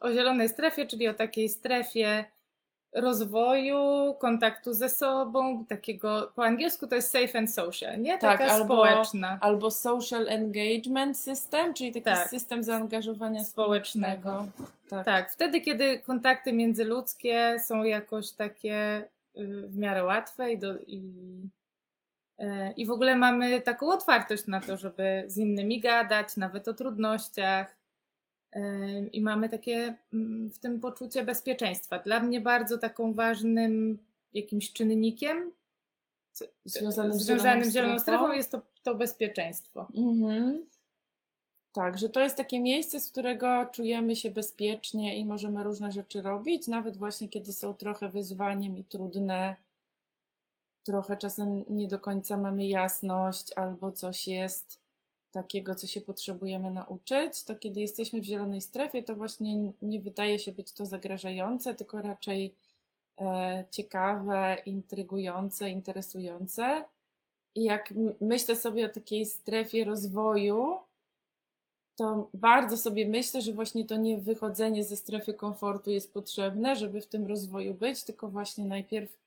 o zielonej strefie, czyli o takiej strefie rozwoju, kontaktu ze sobą, takiego po angielsku to jest safe and social, nie? Tak, Taka albo- społeczna. Albo social engagement system, czyli taki Tak. system zaangażowania Społecznego. społecznego. Tak. Tak, wtedy, kiedy kontakty międzyludzkie są jakoś takie y, w miarę łatwe i, do, i, e, i w ogóle mamy taką otwartość na to, żeby z innymi gadać, nawet o trudnościach. I mamy takie mm, w tym poczucie bezpieczeństwa. Dla mnie bardzo taką ważnym jakimś czynnikiem Związanym z związanym zieloną z zieloną strefą? strefą jest to, to bezpieczeństwo. Mhm. Tak, że to jest takie miejsce, z którego czujemy się bezpiecznie i możemy różne rzeczy robić, nawet właśnie kiedy są trochę wyzwaniem i trudne, trochę czasem nie do końca mamy jasność albo coś jest takiego, co się potrzebujemy nauczyć, to kiedy jesteśmy w zielonej strefie, to właśnie nie wydaje się być to zagrażające, tylko raczej e, ciekawe, intrygujące, interesujące. I jak myślę sobie o takiej strefie rozwoju, to bardzo sobie myślę, że właśnie to nie wychodzenie ze strefy komfortu jest potrzebne, żeby w tym rozwoju być, tylko właśnie najpierw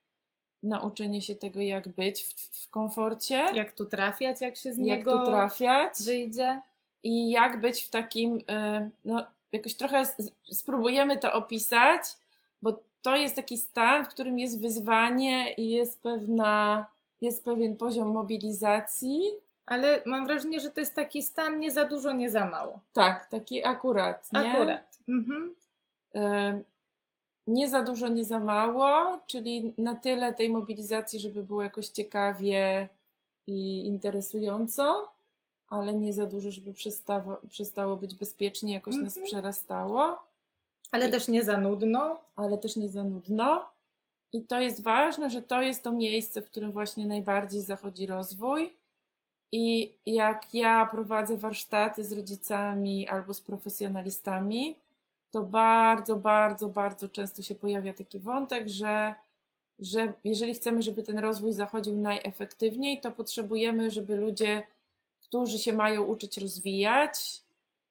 nauczenie się tego, jak być w, w komforcie, jak, Jak tu trafiać, jak się z niego tu trafiać wyjdzie. i jak być w takim, y, no jakoś trochę spróbujemy to opisać, bo to jest taki stan, w którym jest wyzwanie i jest pewna, jest pewien poziom mobilizacji. Ale mam wrażenie, że to jest taki stan nie za dużo, nie za mało. Tak, taki akurat, nie? Akurat. Mhm. Nie za dużo, nie za mało, czyli na tyle tej mobilizacji, żeby było jakoś ciekawie i interesująco, ale nie za dużo, żeby przestało, przestało być bezpiecznie, jakoś nas Mhm. przerastało. Ale też nie za nudno. ale też nie za nudno. I to jest ważne, że to jest to miejsce, w którym właśnie najbardziej zachodzi rozwój. I jak ja prowadzę warsztaty z rodzicami albo z profesjonalistami, to bardzo, bardzo, bardzo często się pojawia taki wątek, że, że jeżeli chcemy, żeby ten rozwój zachodził najefektywniej, to potrzebujemy, żeby ludzie, którzy się mają uczyć rozwijać,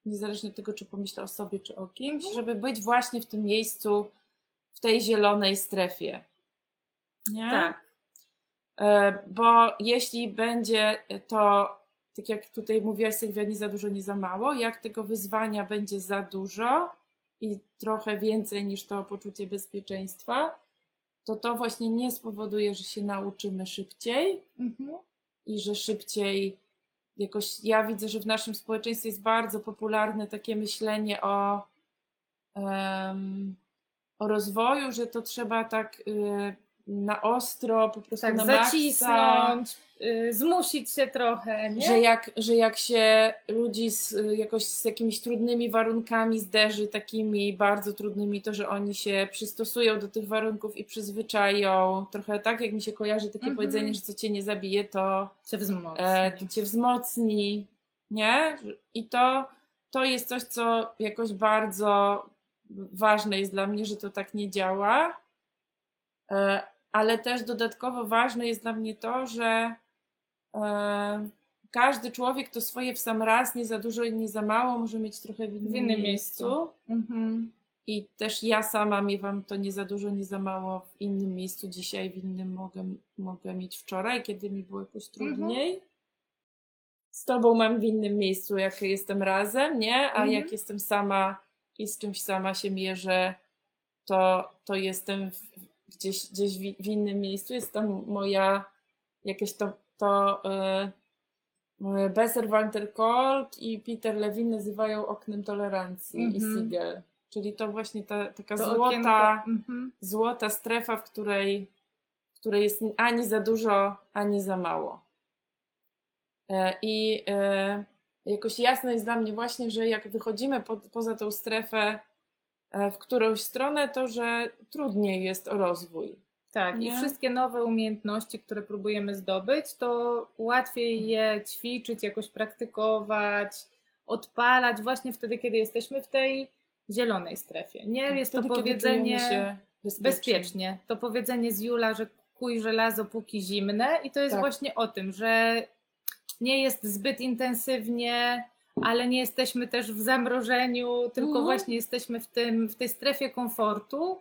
niezależnie od tego, czy pomyślę o sobie, czy o kimś, Mhm. żeby być właśnie w tym miejscu, w tej zielonej strefie. Nie? Tak. E, Bo jeśli będzie to, tak jak tutaj mówiłaś Sylwia, nie za dużo, nie za mało, jak tego wyzwania będzie za dużo i trochę więcej niż to poczucie bezpieczeństwa, to to właśnie nie spowoduje, że się nauczymy szybciej, Mhm. i że szybciej jakoś ja widzę, że w naszym społeczeństwie jest bardzo popularne takie myślenie o, em, o rozwoju, że to trzeba tak y, na ostro, po prostu Tak, na zacisnąć, y, zmusić się trochę, nie? że jak, że jak się ludzi z, jakoś z jakimiś trudnymi warunkami zderzy, takimi bardzo trudnymi, to że oni się przystosują do tych warunków i przyzwyczają. Trochę tak, jak mi się kojarzy takie Mhm. powiedzenie, że co cię nie zabije, to się wzmocni. e, to cię wzmocni, nie? I to, to jest coś, co jakoś bardzo ważne jest dla mnie, że to tak nie działa. E, ale też dodatkowo ważne jest dla mnie to, że e, każdy człowiek to swoje w sam raz, nie za dużo i nie za mało, może mieć trochę w innym, W innym miejscu. miejscu. Mhm. I też ja sama miewam to nie za dużo, nie za mało w innym miejscu dzisiaj, w innym mogę, mogę mieć wczoraj, kiedy mi było jakoś trudniej. Z tobą mam w innym miejscu, jak jestem razem, nie? A Mhm. jak jestem sama i z czymś sama się mierzę, to, to jestem w, gdzieś, gdzieś w, innym miejscu. Jest tam moja jakieś to, to yy, Besser Kolk i Peter Levin nazywają oknem tolerancji i Mhm. Siegel. Czyli to właśnie ta taka To złota, okienko, mhm. złota strefa, w której, w której jest ani za dużo, ani za mało. E, I e, jakoś jasne jest dla mnie właśnie, że jak wychodzimy po, poza tą strefę w którąś stronę, to że trudniej jest o rozwój. Tak, Nie? i wszystkie nowe umiejętności, które próbujemy zdobyć, to łatwiej je ćwiczyć, jakoś praktykować, odpalać właśnie wtedy, kiedy jesteśmy w tej zielonej strefie. Nie jest Wtedy, to powiedzenie bezpiecznie. bezpiecznie. To powiedzenie z Jula, że kuj żelazo póki zimne i to jest Tak. właśnie o tym, że nie jest zbyt intensywnie, ale nie jesteśmy też w zamrożeniu, tylko Mhm. właśnie jesteśmy w, tym, w tej strefie komfortu.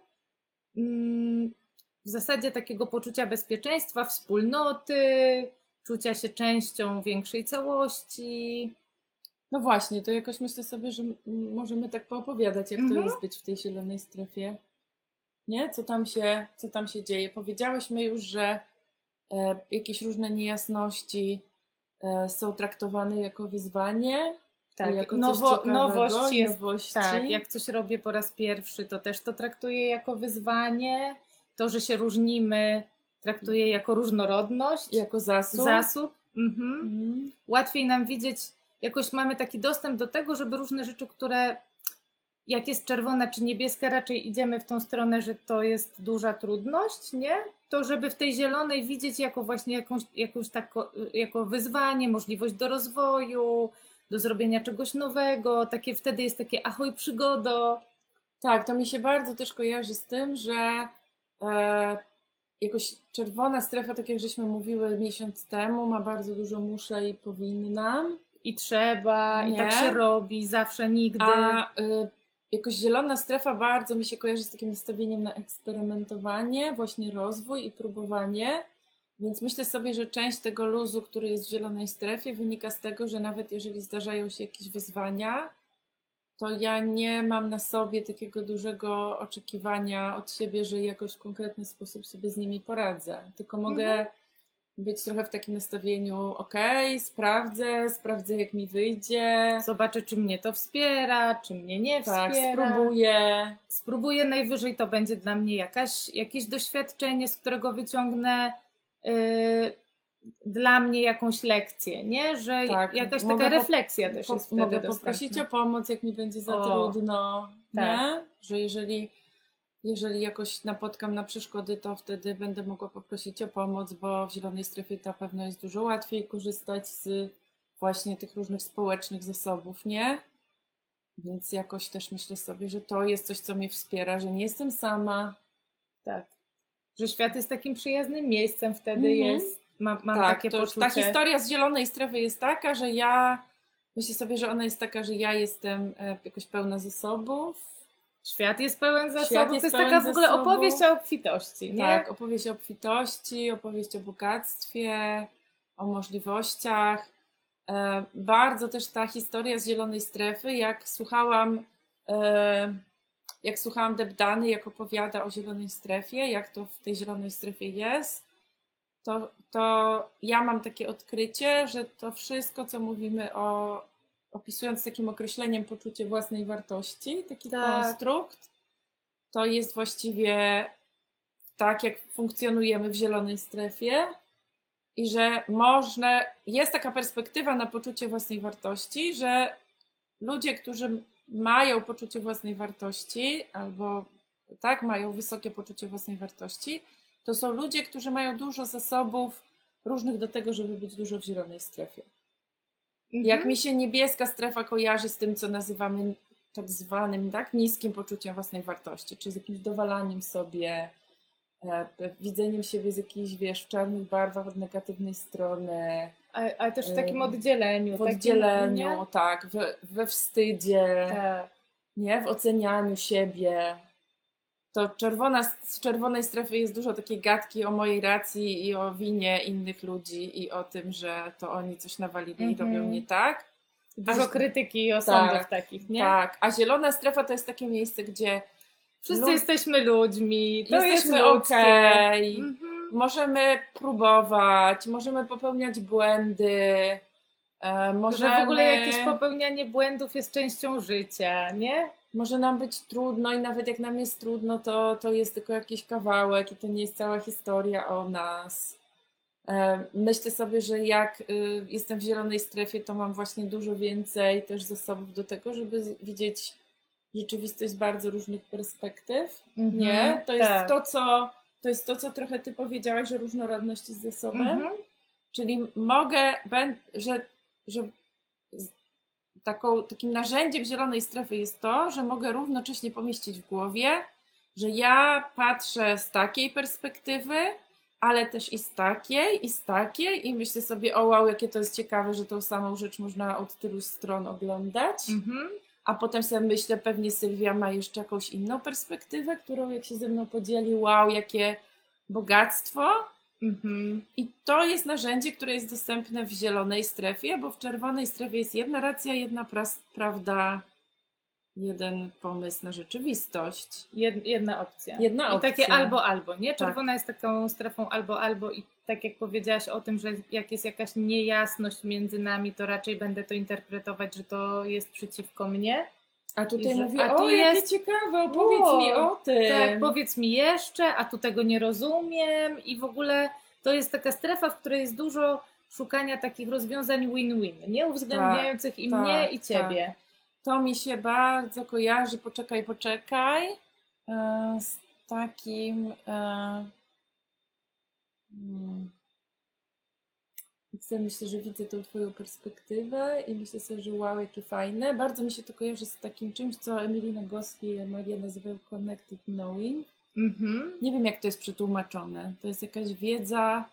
Mm, W zasadzie takiego poczucia bezpieczeństwa, wspólnoty, czucia się częścią większej całości. No właśnie, to jakoś myślę sobie, że możemy tak poopowiadać, jak to Mhm. jest być w tej zielonej strefie. Nie? Co tam się, co tam się dzieje? Powiedziałyśmy już, że e, jakieś różne niejasności e, są traktowane jako wyzwanie, Tak, jako nowo, nowość jest nowości. Tak, jak coś robię po raz pierwszy, to też to traktuję jako wyzwanie. To, że się różnimy, traktuję jako różnorodność, jako zasób. zasób. Mhm. Mhm. Łatwiej nam widzieć, jakoś mamy taki dostęp do tego, żeby różne rzeczy, które jak jest czerwona czy niebieska, raczej idziemy w tą stronę, że to jest duża trudność, nie? To żeby w tej zielonej widzieć jako właśnie jakąś, jakąś tako, jako wyzwanie, możliwość do rozwoju, do zrobienia czegoś nowego, takie wtedy jest takie ahoj przygodo. Tak, to mi się bardzo też kojarzy z tym, że e, jakoś czerwona strefa, tak jak żeśmy mówiły miesiąc temu, ma bardzo dużo muszę i powinnam, I trzeba, i Nie. tak się robi, zawsze, nigdy. a e, jakoś zielona strefa bardzo mi się kojarzy z takim nastawieniem na eksperymentowanie, właśnie rozwój i próbowanie. Więc myślę sobie, że część tego luzu, który jest w zielonej strefie, wynika z tego, że nawet jeżeli zdarzają się jakieś wyzwania, to ja nie mam na sobie takiego dużego oczekiwania od siebie, że jakoś w konkretny sposób sobie z nimi poradzę. Tylko mogę Mhm. być trochę w takim nastawieniu, okej, sprawdzę, sprawdzę jak mi wyjdzie. Zobaczę, czy mnie to wspiera, czy mnie nie Tak, wspiera. spróbuję. spróbuję najwyżej to będzie dla mnie jakaś, jakieś doświadczenie, z którego wyciągnę dla mnie jakąś lekcję, nie? Że Tak, jakaś taka refleksja też Po, jest wtedy mogę dostępna. poprosić o pomoc, jak mi będzie za O, trudno, tak. nie? Że jeżeli, jeżeli jakoś napotkam na przeszkody, to wtedy będę mogła poprosić o pomoc, bo w zielonej strefie na pewno jest dużo łatwiej korzystać z właśnie tych różnych społecznych zasobów, nie? Więc jakoś też myślę sobie, że to jest coś, co mnie wspiera, że nie jestem sama. Tak. Że świat jest takim przyjaznym miejscem wtedy Mhm. jest. Mam, mam tak, takie to poczucie. ta historia z zielonej strefy jest taka, że ja myślę sobie, że ona jest taka, że ja jestem e, jakoś pełna zasobów. Świat jest pełen zasobów. Świat to jest jest taka w ogóle zasobów. opowieść o obfitości, nie? Tak, opowieść o obfitości, opowieść o bogactwie, o możliwościach. E, bardzo też ta historia z zielonej strefy, jak słuchałam, e, jak słuchałam Debdany, jak opowiada o zielonej strefie, jak to w tej zielonej strefie jest, to, to ja mam takie odkrycie, że to wszystko, co mówimy o, opisując takim określeniem poczucie własnej wartości, taki Tak. konstrukt, to jest właściwie tak, jak funkcjonujemy w zielonej strefie i że można, jest taka perspektywa na poczucie własnej wartości, że ludzie, którzy mają poczucie własnej wartości albo tak, mają wysokie poczucie własnej wartości, to są ludzie, którzy mają dużo zasobów różnych do tego, żeby być dużo w zielonej strefie. Mhm. Jak mi się niebieska strefa kojarzy z tym, co nazywamy tak zwanym tak, niskim poczuciem własnej wartości, czyli z jakimś dowalaniem sobie, e, widzeniem siebie z jakichś, wiesz, w czarnych barwach od negatywnej strony, Ale, ale też w takim oddzieleniu. w takim, oddzieleniu, nie? tak, we, we wstydzie, Tak. nie, w ocenianiu siebie. To czerwona, z czerwonej strefy jest dużo takiej gadki o mojej racji i o winie innych ludzi i o tym, że to oni coś nawalili i Mhm. robią nie tak. Dużo A- krytyki i osądów Tak, takich, nie? Tak, a zielona strefa to jest takie miejsce, gdzie Wszyscy lud- jesteśmy ludźmi, to jesteśmy jest okej, Mhm. Możemy próbować, możemy popełniać błędy, e, możemy, Że w ogóle jakieś popełnianie błędów jest częścią życia, nie? może nam być trudno i nawet jak nam jest trudno, to, to jest tylko jakiś kawałek i to nie jest cała historia o nas. E, Myślę sobie, że jak y, jestem w zielonej strefie, to mam właśnie dużo więcej też zasobów do tego, żeby z- widzieć rzeczywistość z bardzo różnych perspektyw. Nie, to jest tak. to, co to jest to, co trochę ty powiedziałaś, że różnorodność jest zasobem. Mhm. Czyli mogę, że, że z- taką, takim narzędziem zielonej strefy jest to, że mogę równocześnie pomieścić w głowie, że ja patrzę z takiej perspektywy ale też i z takiej, i z takiej i myślę sobie, o wow, jakie to jest ciekawe, że tą samą rzecz można od tylu stron oglądać. Mhm. A potem sobie myślę, pewnie Sylwia ma jeszcze jakąś inną perspektywę, którą jak się ze mną podzieli, wow, jakie bogactwo. Mhm. I to jest narzędzie, które jest dostępne w zielonej strefie, bo w czerwonej strefie jest jedna racja, jedna pras- prawda, jeden pomysł na rzeczywistość. Jed, jedna opcja. Jedna I takie opcja. albo, albo, nie? Tak. Czerwona jest taką strefą albo, albo i tak jak powiedziałaś o tym, że jak jest jakaś niejasność między nami, to raczej będę to interpretować, że to jest przeciwko mnie. A tutaj że- mówię, a tu o jakie jest- ciekawe, opowiedz Wow, mi o tym. Tak, powiedz mi jeszcze, a tu tego nie rozumiem i w ogóle to jest taka strefa, w której jest dużo szukania takich rozwiązań win-win, nie uwzględniających i tak, mnie i tak. ciebie. To mi się bardzo kojarzy, poczekaj, poczekaj, e, z takim. Hmm. Widzę, myślę, że widzę tą Twoją perspektywę i myślę sobie, że wow, jakie fajne. Bardzo mi się to kojarzy z takim czymś, co Emily Nagoski i Maria nazywają Connected Knowing. Mhm. Nie wiem, jak to jest przetłumaczone. To jest jakaś wiedza.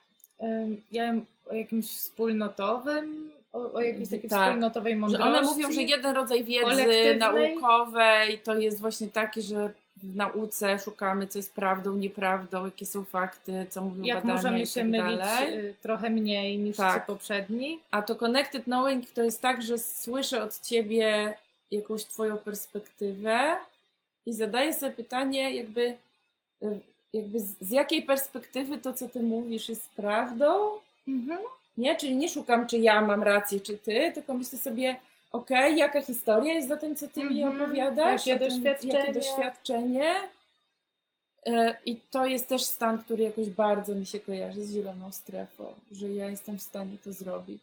Ja wiem o jakimś wspólnotowym, o, o jakiejś takiej Tak. wspólnotowej Że mądrości. one mówią, że jeden rodzaj wiedzy naukowej to jest właśnie taki, że w nauce szukamy, co jest prawdą, nieprawdą, jakie są fakty, co mówią jak badania możemy i się tak mylić dalej. y, trochę mniej niż Tak. poprzedni. A to connected knowing to jest tak, że słyszę od ciebie jakąś twoją perspektywę i zadaję sobie pytanie, jakby, y, jakby z, z jakiej perspektywy to, co ty mówisz, jest prawdą, Mhm. Nie? Czyli nie szukam, czy ja mam rację, czy ty, tylko myślę sobie, okej, jaka historia jest za tym, co ty mi Mhm. opowiadasz? Jakie doświadczenie? Jakie doświadczenie? E, I to jest też stan, który jakoś bardzo mi się kojarzy z zieloną strefą, że ja jestem w stanie to zrobić.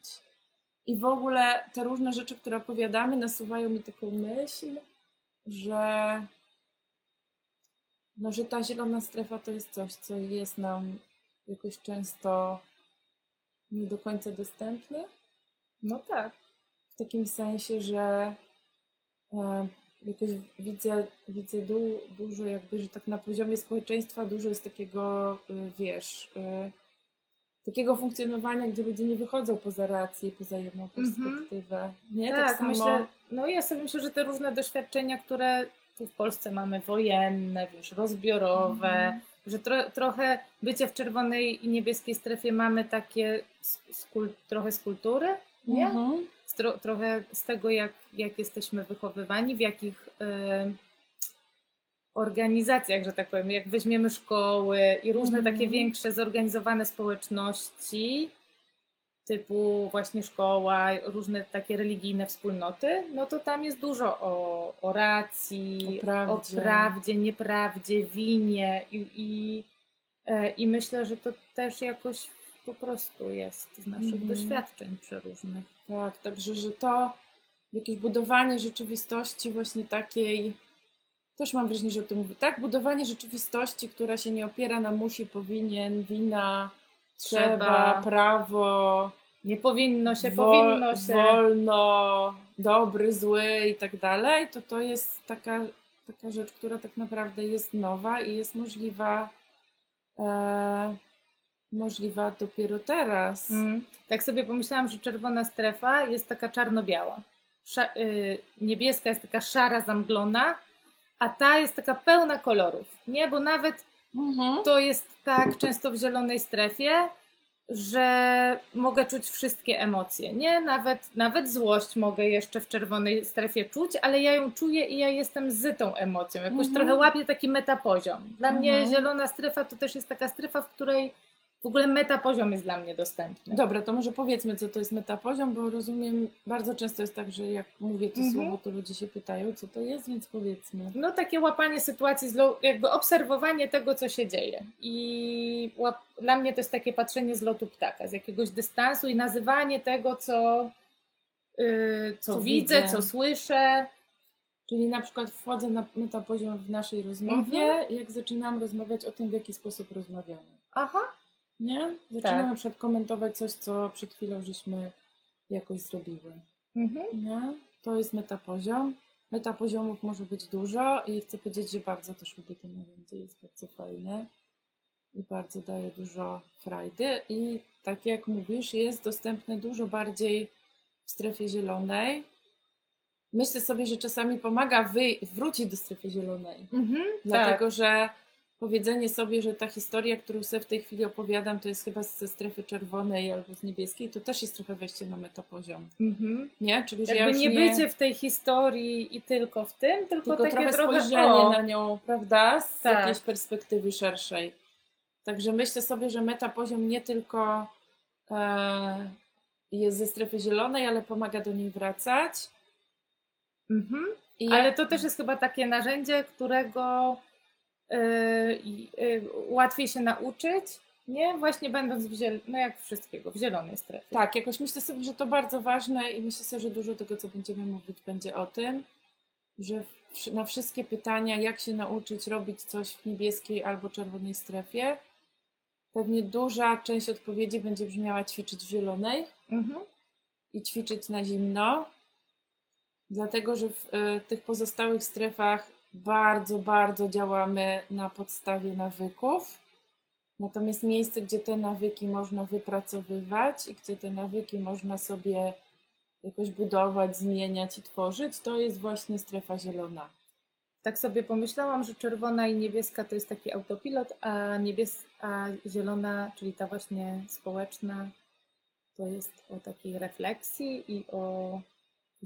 I w ogóle te różne rzeczy, które opowiadamy, nasuwają mi taką myśl, że, no, że ta zielona strefa to jest coś, co jest nam jakoś często nie do końca dostępne. No tak. W takim sensie, że e, jakoś widzę, widzę du, dużo jakby, że tak na poziomie społeczeństwa dużo jest takiego, y, wiesz, y, takiego funkcjonowania, gdzie ludzie nie wychodzą poza rację, poza jedną Mhm. perspektywę. Nie? Tak, samo, myślę, no ja sobie myślę, że te różne doświadczenia, które tu w Polsce mamy, wojenne, wiesz, rozbiorowe, Mhm. że tro, trochę bycie w czerwonej i niebieskiej strefie mamy takie z, z trochę z kultury, nie? Mhm. Tro, trochę z tego, jak, jak jesteśmy wychowywani, w jakich y, organizacjach, że tak powiem, jak weźmiemy szkoły i różne Mhm. takie większe zorganizowane społeczności, typu właśnie szkoła, różne takie religijne wspólnoty, no to tam jest dużo o, o racji, O prawdzie. o prawdzie, nieprawdzie, winie i, i, e, i myślę, że to też jakoś po prostu jest z naszych Mhm. doświadczeń przeróżnych. Tak, także, że to jakieś budowanie rzeczywistości właśnie takiej, też mam wrażenie, że o tym mówię, tak, budowanie rzeczywistości, która się nie opiera na musi, powinien, wina, trzeba, Trzeba. prawo, Nie powinno się, wol- powinno się. wolno, dobry, zły i tak dalej, to to jest taka, taka rzecz, która tak naprawdę jest nowa i jest możliwa e, możliwa dopiero teraz. Mm. Tak sobie pomyślałam, że czerwona strefa jest taka czarno-biała. Sza- y, niebieska jest taka szara, zamglona, a ta jest taka pełna kolorów. Nie, bo nawet Mhm. to jest tak często w zielonej strefie, że mogę czuć wszystkie emocje. Nie, nawet, nawet złość mogę jeszcze w czerwonej strefie czuć, ale ja ją czuję i ja jestem z tą emocją. Jakoś Mhm. trochę łapię taki metapoziom. Dla mnie Mhm. zielona strefa to też jest taka strefa, w której w ogóle metapoziom jest dla mnie dostępny. Dobra, to może powiedzmy, co to jest metapoziom, bo rozumiem, bardzo często jest tak, że jak mówię to Mhm. słowo, to ludzie się pytają, co to jest, więc powiedzmy. No takie łapanie sytuacji, jakby obserwowanie tego, co się dzieje. I dla mnie to jest takie patrzenie z lotu ptaka, z jakiegoś dystansu i nazywanie tego, co, yy, co, Co widzę, widzę. co słyszę. Czyli na przykład wchodzę na metapoziom w naszej rozmowie, Mhm. jak zaczynam rozmawiać o tym, w jaki sposób rozmawiamy. Aha. Nie? Zaczynam Tak. na przykład komentować coś, co przed chwilą żeśmy jakoś zrobiły. Mhm. Nie? To jest metapoziom. Metapoziomów może być dużo i chcę powiedzieć, że bardzo też lubię to narzędzie, jest bardzo fajne. i bardzo daje dużo frajdy. I tak jak mówisz, jest dostępne dużo bardziej w strefie zielonej. Myślę sobie, że czasami pomaga wy- wrócić do strefy zielonej. Mhm, Dlatego, że powiedzenie sobie, że ta historia, którą sobie w tej chwili opowiadam, to jest chyba ze strefy czerwonej albo z niebieskiej, to też jest trochę wejście na metapoziom. Mhm. Nie? Czyli, że ja Jakby już nie, nie bycie w tej historii i tylko w tym, tylko, tylko takie trochę trochę spojrzenie o, na nią, prawda? Z Tak. jakiejś perspektywy szerszej. Także myślę sobie, że metapoziom nie tylko e, jest ze strefy zielonej, ale pomaga do niej wracać. Mhm. I Ale to też jest chyba takie narzędzie, którego łatwiej się nauczyć, nie? Właśnie będąc w ziel- no jak wszystkiego, w zielonej strefie. Tak, jakoś myślę sobie, że to bardzo ważne i myślę sobie, że dużo tego, co będziemy mówić, będzie o tym, że na wszystkie pytania, jak się nauczyć robić coś w niebieskiej albo czerwonej strefie, pewnie duża część odpowiedzi będzie brzmiała ćwiczyć w zielonej Mhm. i ćwiczyć na zimno, dlatego że w e, tych pozostałych strefach bardzo, bardzo działamy na podstawie nawyków. Natomiast miejsce, gdzie te nawyki można wypracowywać i gdzie te nawyki można sobie jakoś budować, zmieniać i tworzyć, to jest właśnie strefa zielona. Tak sobie pomyślałam, że czerwona i niebieska to jest taki autopilot, a, niebies- a zielona, czyli ta właśnie społeczna, to jest o takiej refleksji i o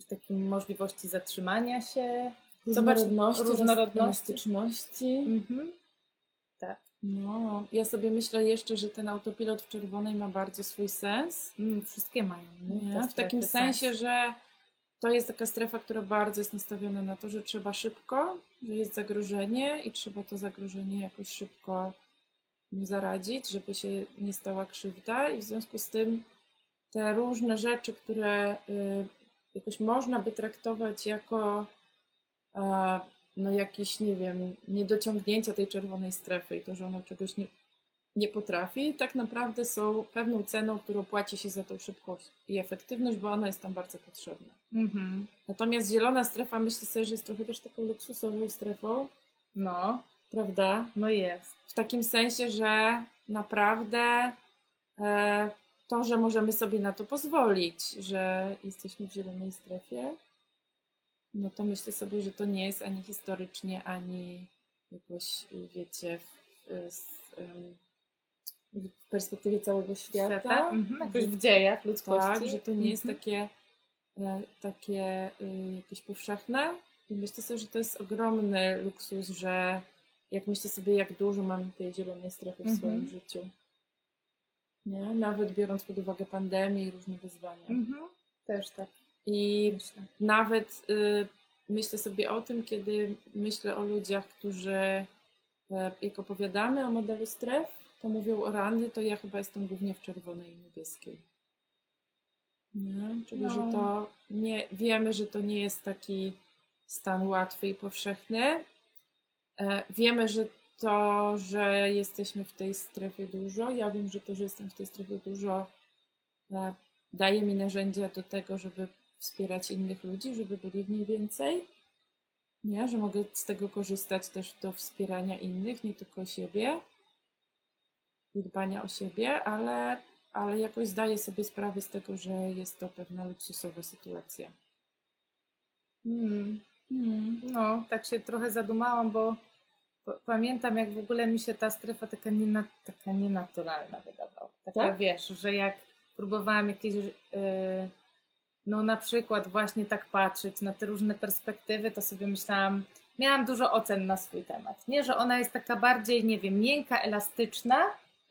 takiej możliwości zatrzymania się. Zobacz, Różnorodności, różnorodności. elastyczności. Mhm. Tak. No, ja sobie myślę jeszcze, że ten autopilot w czerwonej ma bardzo swój sens. Mm, wszystkie mają. nie? W takim sensie, że to jest taka strefa, która bardzo jest nastawiona na to, że trzeba szybko, że jest zagrożenie i trzeba to zagrożenie jakoś szybko zaradzić, żeby się nie stała krzywda i w związku z tym te różne rzeczy, które y, jakoś można by traktować jako no jakieś, nie wiem, niedociągnięcia tej czerwonej strefy i to, że ona czegoś nie, nie potrafi, tak naprawdę są pewną ceną, którą płaci się za tą szybkość i efektywność, bo ona jest tam bardzo potrzebna. Mhm. Natomiast zielona strefa myślę sobie, że jest trochę też taką luksusową strefą, No, prawda? no jest. W takim sensie, że naprawdę e, to, że możemy sobie na to pozwolić, że jesteśmy w zielonej strefie, no to myślę sobie, że to nie jest ani historycznie, ani jakoś, wiecie, w, w, perspektywie całego świata. Świata? Mhm. Jakoś w dziejach ludzkości. Tak, że to nie jest Mhm. takie, e, takie y, jakieś powszechne. I myślę sobie, że to jest ogromny luksus, że jak myślę sobie, jak dużo mamy tej zielonej strefy w Mhm. swoim życiu. Nie? Nawet biorąc pod uwagę pandemię i różne wyzwania. Mhm. Też tak I nawet y, myślę sobie o tym, kiedy myślę o ludziach, którzy e, jak opowiadamy o modelu stref, to mówią o randy, to ja chyba jestem głównie w czerwonej i niebieskiej. Nie? Czyli, No. że to nie, wiemy, że to nie jest taki stan łatwy i powszechny. E, wiemy, że to, że jesteśmy w tej strefie dużo, ja wiem, że to, że jestem w tej strefie dużo, e, daje mi narzędzia do tego, żeby wspierać innych ludzi, żeby byli w niej więcej. Nie, że mogę z tego korzystać też do wspierania innych, nie tylko siebie i dbania o siebie, ale, ale jakoś zdaję sobie sprawę z tego, że jest to pewna luksusowa sytuacja. Mm. Mm. No, tak się trochę zadumałam, bo pamiętam, jak w ogóle mi się ta strefa taka, niena, taka nienaturalna wydawała. Taka, Tak? wiesz, że jak próbowałam jakieś, yy, no na przykład właśnie tak patrzeć na te różne perspektywy, to sobie myślałam, miałam dużo ocen na swój temat, nie? Że ona jest taka bardziej, nie wiem, miękka, elastyczna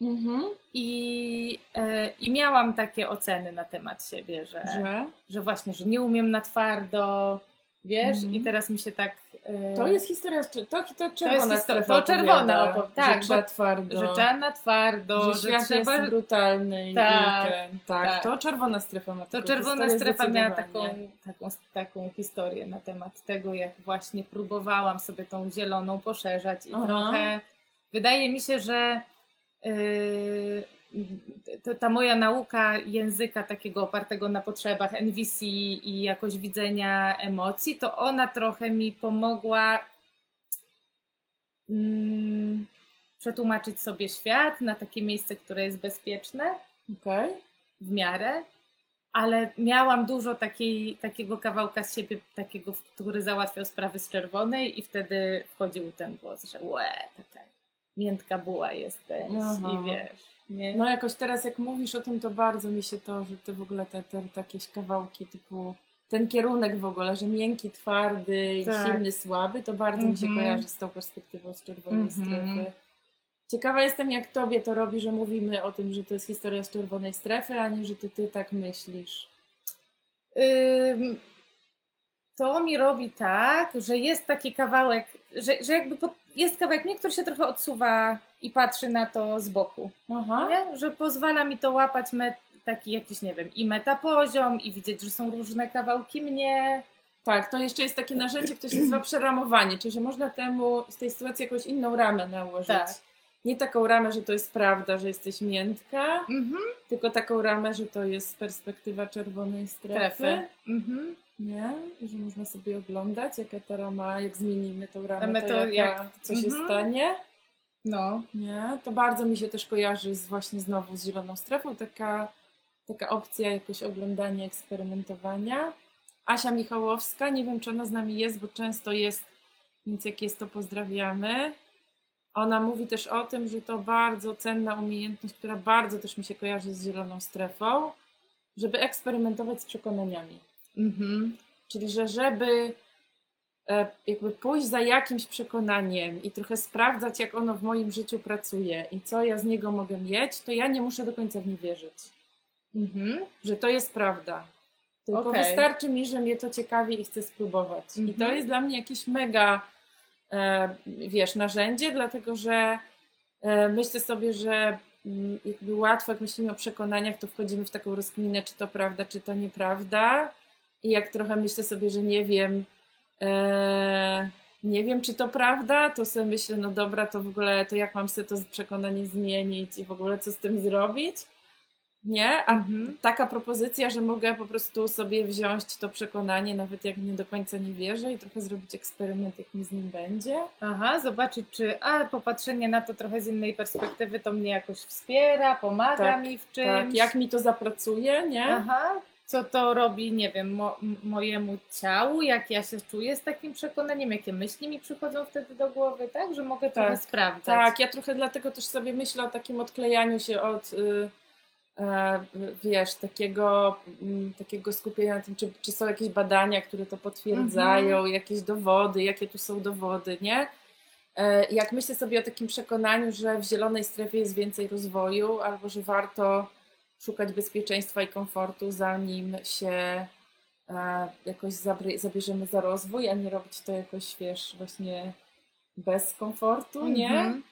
Mhm. i, yy, i miałam takie oceny na temat siebie, że, Że? że właśnie, że nie umiem na twardo, wiesz, Mhm. i teraz mi się tak... yy, To jest historia, cze- to, to czerwona histo- strefa to czerwona opowiada, opo- tak, że trzeba twardo, że trzeba na twardo, że że, świat trzeba. jest brutalny i Tak, ten, tak, tak. to czerwona strefa ma To czerwona strefa miała taką, taką, taką historię na temat tego, jak właśnie próbowałam sobie tą zieloną poszerzać i Aha. trochę wydaje mi się, że yy, to, ta moja nauka języka takiego opartego na potrzebach NVC i jakoś widzenia emocji, to ona trochę mi pomogła mm, przetłumaczyć sobie świat na takie miejsce, które jest bezpieczne Okej. w miarę, ale miałam dużo takiej, takiego kawałka z siebie, takiego, który załatwiał sprawy z czerwonej i wtedy wchodził ten głos, że łe, taka miętka buła jesteś Aha. i wiesz, nie? No jakoś teraz jak mówisz o tym, to bardzo mi się to, że ty w ogóle te, te takie kawałki typu ten kierunek w ogóle, że miękki, twardy, i Tak. silny, słaby, to bardzo mi się Mhm. kojarzy z tą perspektywą z czerwonej Mhm. strefy. Ciekawa jestem, jak tobie to robi, że mówimy o tym, że to jest historia z czerwonej strefy, a nie, że to ty tak myślisz. Ym, to mi robi tak, że jest taki kawałek, że, że jakby po, jest kawałek mnie, który się trochę odsuwa i patrzy na to z boku. Nie? Że pozwala mi to łapać me, taki jakiś, nie wiem, i metapoziom, i widzieć, że są różne kawałki mnie. Tak, to jeszcze jest takie narzędzie, które się nazywa przeramowanie, czyli że można temu z tej sytuacji jakąś inną ramę nałożyć. Tak. Nie taką ramę, że to jest prawda, że jesteś miętka, Mhm. tylko taką ramę, że to jest perspektywa czerwonej strefy. Trefy. Mhm. Nie? I że można sobie oglądać, jaka ta rama, jak zmienimy tą ramę, Ramę to, to jaka, jak- co się Mhm. stanie. No. Nie? To bardzo mi się też kojarzy z właśnie znowu z zieloną strefą, taka, taka opcja jakoś oglądania, eksperymentowania. Asia Michałowska, nie wiem czy ona z nami jest, bo często jest, więc jak jest to pozdrawiamy. Ona mówi też o tym, że to bardzo cenna umiejętność, która bardzo też mi się kojarzy z zieloną strefą, żeby eksperymentować z przekonaniami. Mhm. Czyli, że żeby jakby pójść za jakimś przekonaniem i trochę sprawdzać, jak ono w moim życiu pracuje i co ja z niego mogę mieć, to ja nie muszę do końca w nie wierzyć, Mhm. że to jest prawda. Tylko Okej. wystarczy mi, że mnie to ciekawi i chcę spróbować. I to Mhm. jest dla mnie jakieś mega, e, wiesz, narzędzie, dlatego że e, myślę sobie, że mm, jakby łatwo, jak myślimy o przekonaniach, to wchodzimy w taką rozkminę, czy to prawda, czy to nieprawda. I jak trochę myślę sobie, że nie wiem, e, nie wiem, czy to prawda, to sobie myślę, no dobra, to w ogóle, to jak mam sobie to przekonanie zmienić i w ogóle co z tym zrobić? Nie? A Mhm. taka propozycja, że mogę po prostu sobie wziąć to przekonanie, nawet jak nie do końca nie wierzę i trochę zrobić eksperyment, jak mi z nim będzie. Aha, zobaczyć, czy a popatrzenie na to trochę z innej perspektywy to mnie jakoś wspiera, pomaga Tak, mi w czymś. Tak, jak mi to zapracuje, nie? Aha, co to robi, nie wiem, mo, mojemu ciału, jak ja się czuję z takim przekonaniem, jakie myśli mi przychodzą wtedy do głowy, tak? Że mogę trochę Tak, sprawdzać. Tak, ja trochę dlatego też sobie myślę o takim odklejaniu się od, y, e, wiesz, takiego, mm, takiego skupienia na tym, czy, czy są jakieś badania, które to potwierdzają, Mhm. jakieś dowody, jakie tu są dowody, nie? E, Jak myślę sobie o takim przekonaniu, że w zielonej strefie jest więcej rozwoju, albo że warto szukać bezpieczeństwa i komfortu, zanim się e, jakoś zabierzemy za rozwój, a nie robić to jakoś, wiesz, właśnie bez komfortu, nie? Mhm.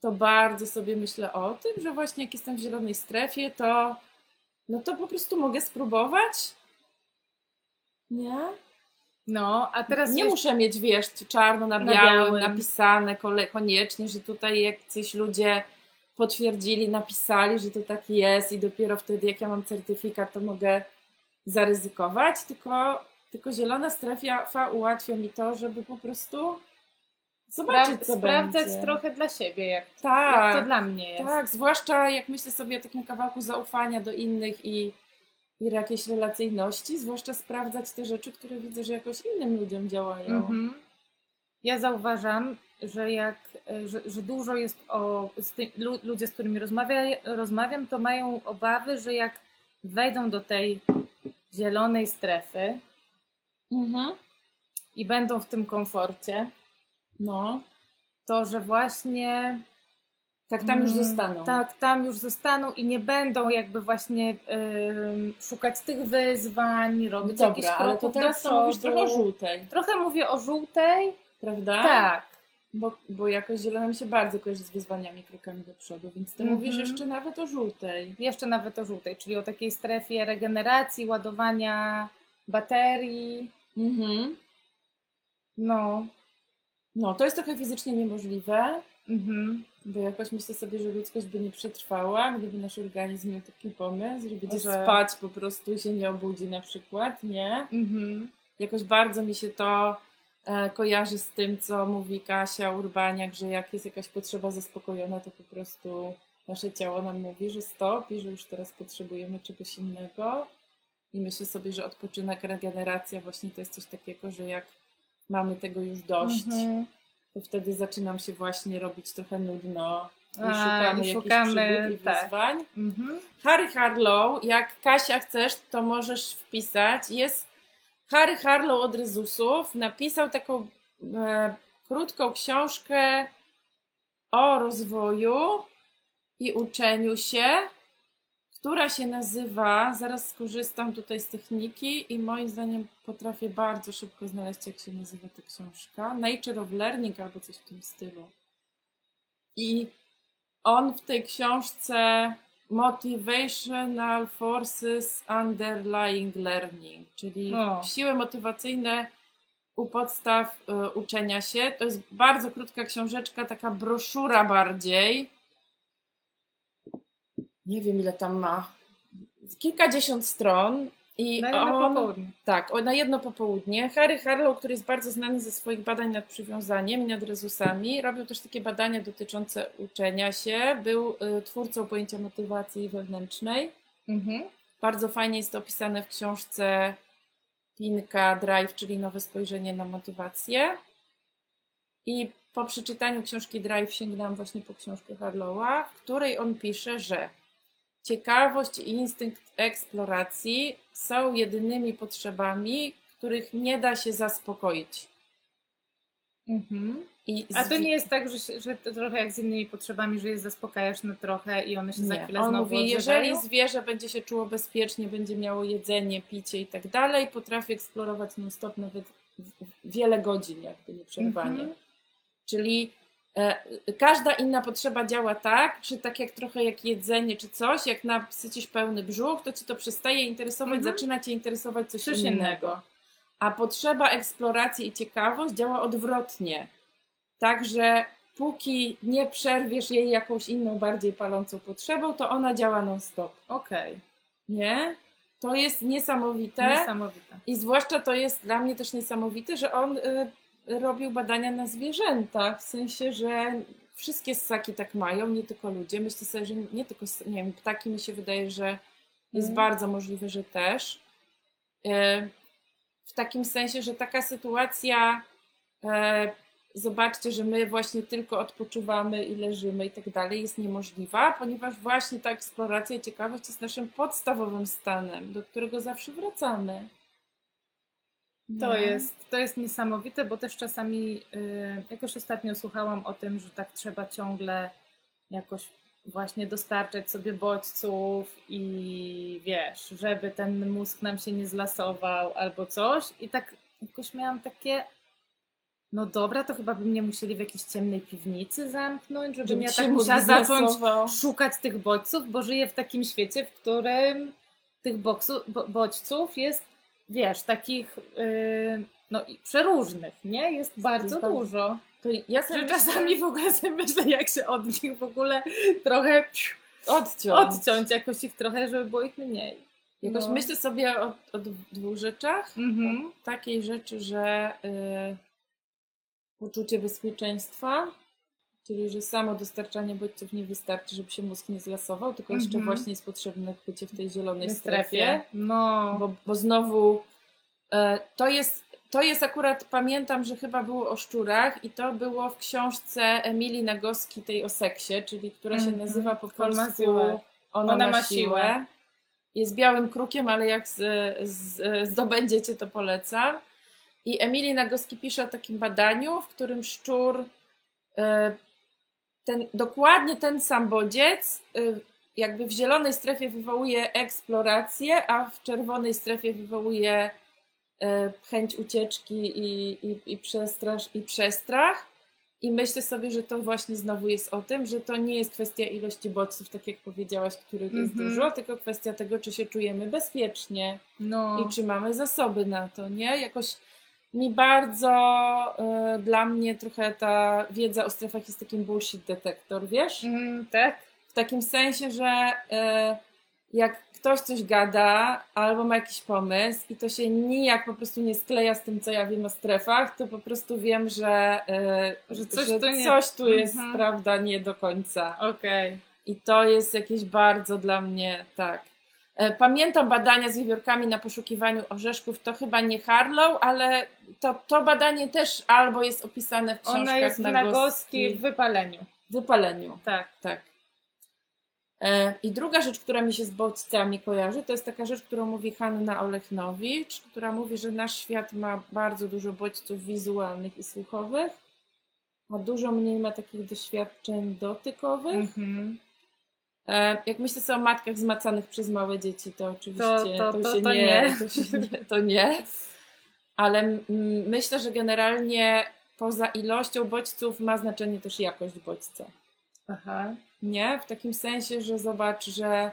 To bardzo sobie myślę o tym, że właśnie jak jestem w zielonej strefie, to no to po prostu mogę spróbować. Nie? No, a teraz nie jeszcze- muszę mieć, wiesz, czarno na Na białym, białym. napisane koniecznie, że tutaj jacyś ludzie potwierdzili, napisali, że to tak jest i dopiero wtedy, jak ja mam certyfikat, to mogę zaryzykować, tylko, tylko zielona strefa ułatwia mi to, żeby po prostu zobaczyć, co sprawdzać będzie. trochę dla siebie, jak, Tak, jak to dla mnie jest. tak, zwłaszcza jak myślę sobie o takim kawałku zaufania do innych i, i jakiejś relacyjności, zwłaszcza sprawdzać te rzeczy, które widzę, że jakoś innym ludziom działają. Mhm. Ja zauważam, że jak, e, że, że dużo jest o, z ty, lu, ludzie, z którymi rozmawia, rozmawiam, to mają obawy, że jak wejdą do tej zielonej strefy Mhm. i będą w tym komforcie, No, to że właśnie tak tam już Mm, zostaną. Tak, tam już zostaną i nie będą jakby właśnie ym, szukać tych wyzwań, robić jakichś Dobra, ale to kroków teraz do mówisz trochę o żółtej, Trochę mówię o żółtej, prawda? tak. Bo, bo jakoś zielona mi się bardzo kojarzy z wyzwaniami, krokami do przodu, więc ty Mhm. mówisz jeszcze nawet o żółtej. Jeszcze nawet o żółtej, czyli o takiej strefie regeneracji, ładowania baterii. Mhm. No. No, to jest trochę fizycznie niemożliwe, Mhm. bo jakoś myślę sobie, że ludzkość by nie przetrwała, gdyby nasz organizm miał taki pomysł, że będzie Że- spać po prostu i się nie obudzi na przykład, nie? Mhm. Jakoś bardzo mi się to kojarzy z tym, co mówi Kasia Urbaniak, że jak jest jakaś potrzeba zaspokojona, to po prostu nasze ciało nam mówi, że stop i że już teraz potrzebujemy czegoś innego. I myślę sobie, że odpoczynek, regeneracja właśnie to jest coś takiego, że jak mamy tego już dość, Mhm. to wtedy zaczynam się właśnie robić trochę nudno i A, szukamy jakichś szukamy, i tak. wyzwań. Mhm. Harry Harlow, jak Kasia chcesz, to możesz wpisać. Jest Harry Harlow od Rezusów. Napisał taką e, krótką książkę o rozwoju i uczeniu się, która się nazywa, zaraz skorzystam tutaj z techniki i moim zdaniem potrafię bardzo szybko znaleźć, jak się nazywa ta książka. Nature of Learning albo coś w tym stylu. I on w tej książce Motivational Forces Underlying Learning, czyli O. siły motywacyjne u podstaw y, uczenia się. To jest bardzo krótka książeczka, taka broszura bardziej. Nie wiem ile tam ma. Kilkadziesiąt stron. I Na jedno on, popołudnie. tak, na jedno popołudnie. Harry Harlow, który jest bardzo znany ze swoich badań nad przywiązaniem i nad rezusami, robił też takie badania dotyczące uczenia się. Był y, twórcą pojęcia motywacji wewnętrznej. Mhm. Bardzo fajnie jest to opisane w książce Pinka Drive, czyli nowe spojrzenie na motywację. I po przeczytaniu książki Drive sięgnęłam właśnie po książkę Harlowa, w której on pisze, że ciekawość i instynkt eksploracji są jedynymi potrzebami, których nie da się zaspokoić. Mhm. A to nie jest tak, że, że to trochę jak z innymi potrzebami, że je zaspokajasz na trochę i one się za Nie. chwilę On znowu mówi, odżywają? jeżeli zwierzę będzie się czuło bezpiecznie, będzie miało jedzenie, picie i tak dalej, potrafi eksplorować non-stop nawet wiele godzin, jakby nieprzerwanie. Mhm. Czyli każda inna potrzeba działa tak, że tak jak trochę jak jedzenie czy coś, jak nasycisz pełny brzuch, to ci to przestaje interesować, Mhm. zaczyna cię interesować coś, Coś innego. innego. A potrzeba eksploracji i ciekawość działa odwrotnie. Także póki nie przerwiesz jej jakąś inną, bardziej palącą potrzebą, to ona działa non-stop. Okej, Nie? To jest niesamowite. niesamowite. I zwłaszcza to jest dla mnie też niesamowite, że on y, robił badania na zwierzętach, w sensie, że wszystkie ssaki tak mają, nie tylko ludzie. Myślę sobie, że nie tylko, nie wiem, ptaki mi się wydaje, że jest Mm. bardzo możliwe, że też. Y, w takim sensie, że taka sytuacja, e, zobaczcie, że my właśnie tylko odpoczywamy i leżymy i tak dalej, jest niemożliwa, ponieważ właśnie ta eksploracja i ciekawość jest naszym podstawowym stanem, do którego zawsze wracamy. To No. jest, to jest niesamowite, bo też czasami y, jakoś ostatnio słuchałam o tym, że tak trzeba ciągle jakoś właśnie dostarczać sobie bodźców i wiesz, żeby ten mózg nam się nie zlasował albo coś. I tak jakoś miałam takie, no dobra, to chyba by mnie musieli w jakiejś ciemnej piwnicy zamknąć, żebym Żeby ja tak musiała zacząć szukać tych bodźców, bo żyję w takim świecie, w którym tych boksu, bo, bodźców jest, wiesz, takich yy, no i przeróżnych, nie? Jest bardzo dużo. To ja sobie Że czasami w ogóle sobie myślę, jak się od nich w ogóle trochę odciąć. odciąć, jakoś ich trochę, żeby było ich mniej. Jakoś No. myślę sobie o, o dwóch rzeczach. Mhm. Takiej rzeczy, że y, poczucie bezpieczeństwa, czyli że samo dostarczanie bodźców nie wystarczy, żeby się mózg nie zlasował, tylko jeszcze Mhm. właśnie jest potrzebne bycie w tej zielonej strefie. strefie. No. Bo, bo znowu e, to jest, to jest akurat, pamiętam, że chyba było o szczurach i to było w książce Emilii Nagoski, tej o seksie, czyli która się Mhm. nazywa po polsku siłę. Ona, Ona ma, ma siłę. siłę. Jest białym krukiem, ale jak z, z, zdobędziecie, to polecam. I Emilii Nagoski pisze o takim badaniu, w którym szczur, e, ten, dokładnie ten sam bodziec, e, jakby w zielonej strefie wywołuje eksplorację, a w czerwonej strefie wywołuje e, chęć ucieczki i, i, i, przestrasz, i przestrach. I myślę sobie, że to właśnie znowu jest o tym, że to nie jest kwestia ilości bodźców, tak jak powiedziałaś, których jest Mhm. dużo, tylko kwestia tego, czy się czujemy bezpiecznie no. i czy mamy zasoby na to, nie? Jakoś mi bardzo, e, dla mnie trochę ta wiedza o strefach jest takim bullshit detektor, wiesz? Mm, tak? W takim sensie, że e, jak ktoś coś gada albo ma jakiś pomysł i to się nijak po prostu nie skleja z tym, co ja wiem o strefach, to po prostu wiem, że, yy, Że coś że tu nie- coś tu jest, Mhm. prawda, nie do końca. Okej. I to jest jakieś bardzo dla mnie tak. E, Pamiętam badania z wiewiórkami na poszukiwaniu orzeszków. To chyba nie Harlow, ale to, to badanie też albo jest opisane w książkach Ona jest w Nagoski w wypaleniu. w wypaleniu. Tak. Tak. E, I druga rzecz, która mi się z bodźcami kojarzy, to jest taka rzecz, którą mówi Hanna Olechnowicz, która mówi, że nasz świat ma bardzo dużo bodźców wizualnych i słuchowych, a dużo mniej ma takich doświadczeń dotykowych. Mhm. E, Jak myślę sobie o matkach zmacanych przez małe dzieci, to oczywiście To- to, to- to- się nie, nie. To, się nie, to nie. Ale myślę, że generalnie poza ilością bodźców ma znaczenie też jakość bodźca. Aha. Nie? W takim sensie, że zobacz, że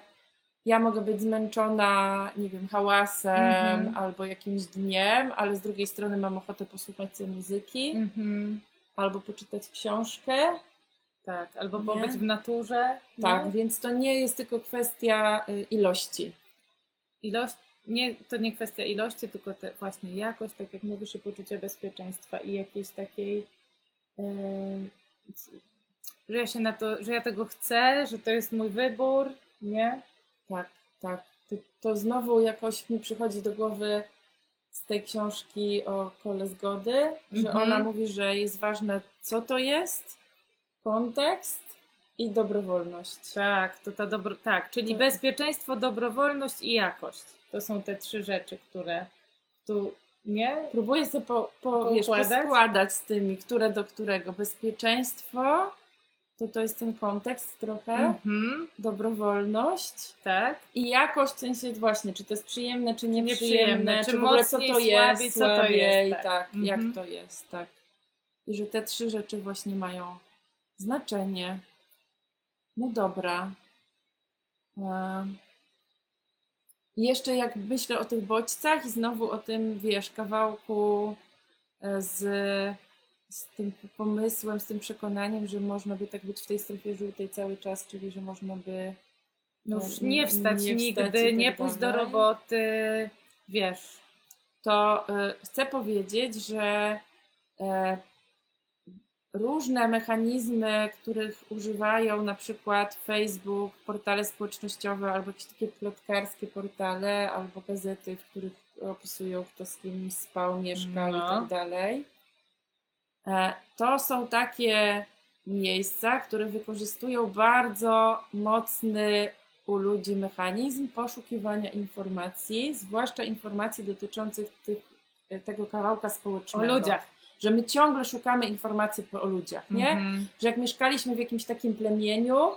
ja mogę być zmęczona, nie wiem, hałasem Mhm. albo jakimś dniem, ale z drugiej strony mam ochotę posłuchać sobie muzyki Mhm. albo poczytać książkę. Tak. Albo Nie? pobyć w naturze. Tak, nie? więc to nie jest tylko kwestia y, ilości. Ilość, nie, to nie kwestia ilości, tylko te, właśnie jakość, tak jak mówisz, i poczucie bezpieczeństwa i jakiejś takiej, em, że ja się na to, że ja tego chcę, że to jest mój wybór, nie? Tak, tak. To, to znowu jakoś mi przychodzi do głowy z tej książki o kole zgody, że Mhm. ona mówi, że jest ważne, co to jest, kontekst i dobrowolność. Tak, to ta dobro, tak, czyli Tak. bezpieczeństwo, dobrowolność i jakość. To są te trzy rzeczy, które tu, nie? Próbuję sobie po, po, wiesz, poskładać z tymi, które do którego. Bezpieczeństwo, to to jest ten kontekst trochę, Mhm, dobrowolność tak. i jakość w sensie właśnie, czy to jest przyjemne, czy nieprzyjemne, Nieprzyjemne, czy czy w ogóle co to jest, słabiej, co to jest, tak, tak. jak Mhm. to jest, tak. I że te trzy rzeczy właśnie mają znaczenie. No dobra. E, Jeszcze jak myślę o tych bodźcach i znowu o tym, wiesz, kawałku e, z, z tym pomysłem, z tym przekonaniem, że można by tak być w tej strefie żółtej cały czas, czyli że można by No już nie wstać nie nigdy, i tak nie pójść do roboty, wiesz. to chcę powiedzieć, że e, różne mechanizmy, których używają na przykład Facebook, portale społecznościowe albo jakieś takie plotkarskie portale albo gazety, w których opisują kto z kim spał, mieszkał i No. tak dalej. E, To są takie miejsca, które wykorzystują bardzo mocny u ludzi mechanizm poszukiwania informacji, zwłaszcza informacji dotyczących tych, tego kawałka O społecznego. ludziach. Że my ciągle szukamy informacji o ludziach, nie? Mhm. Że jak mieszkaliśmy w jakimś takim plemieniu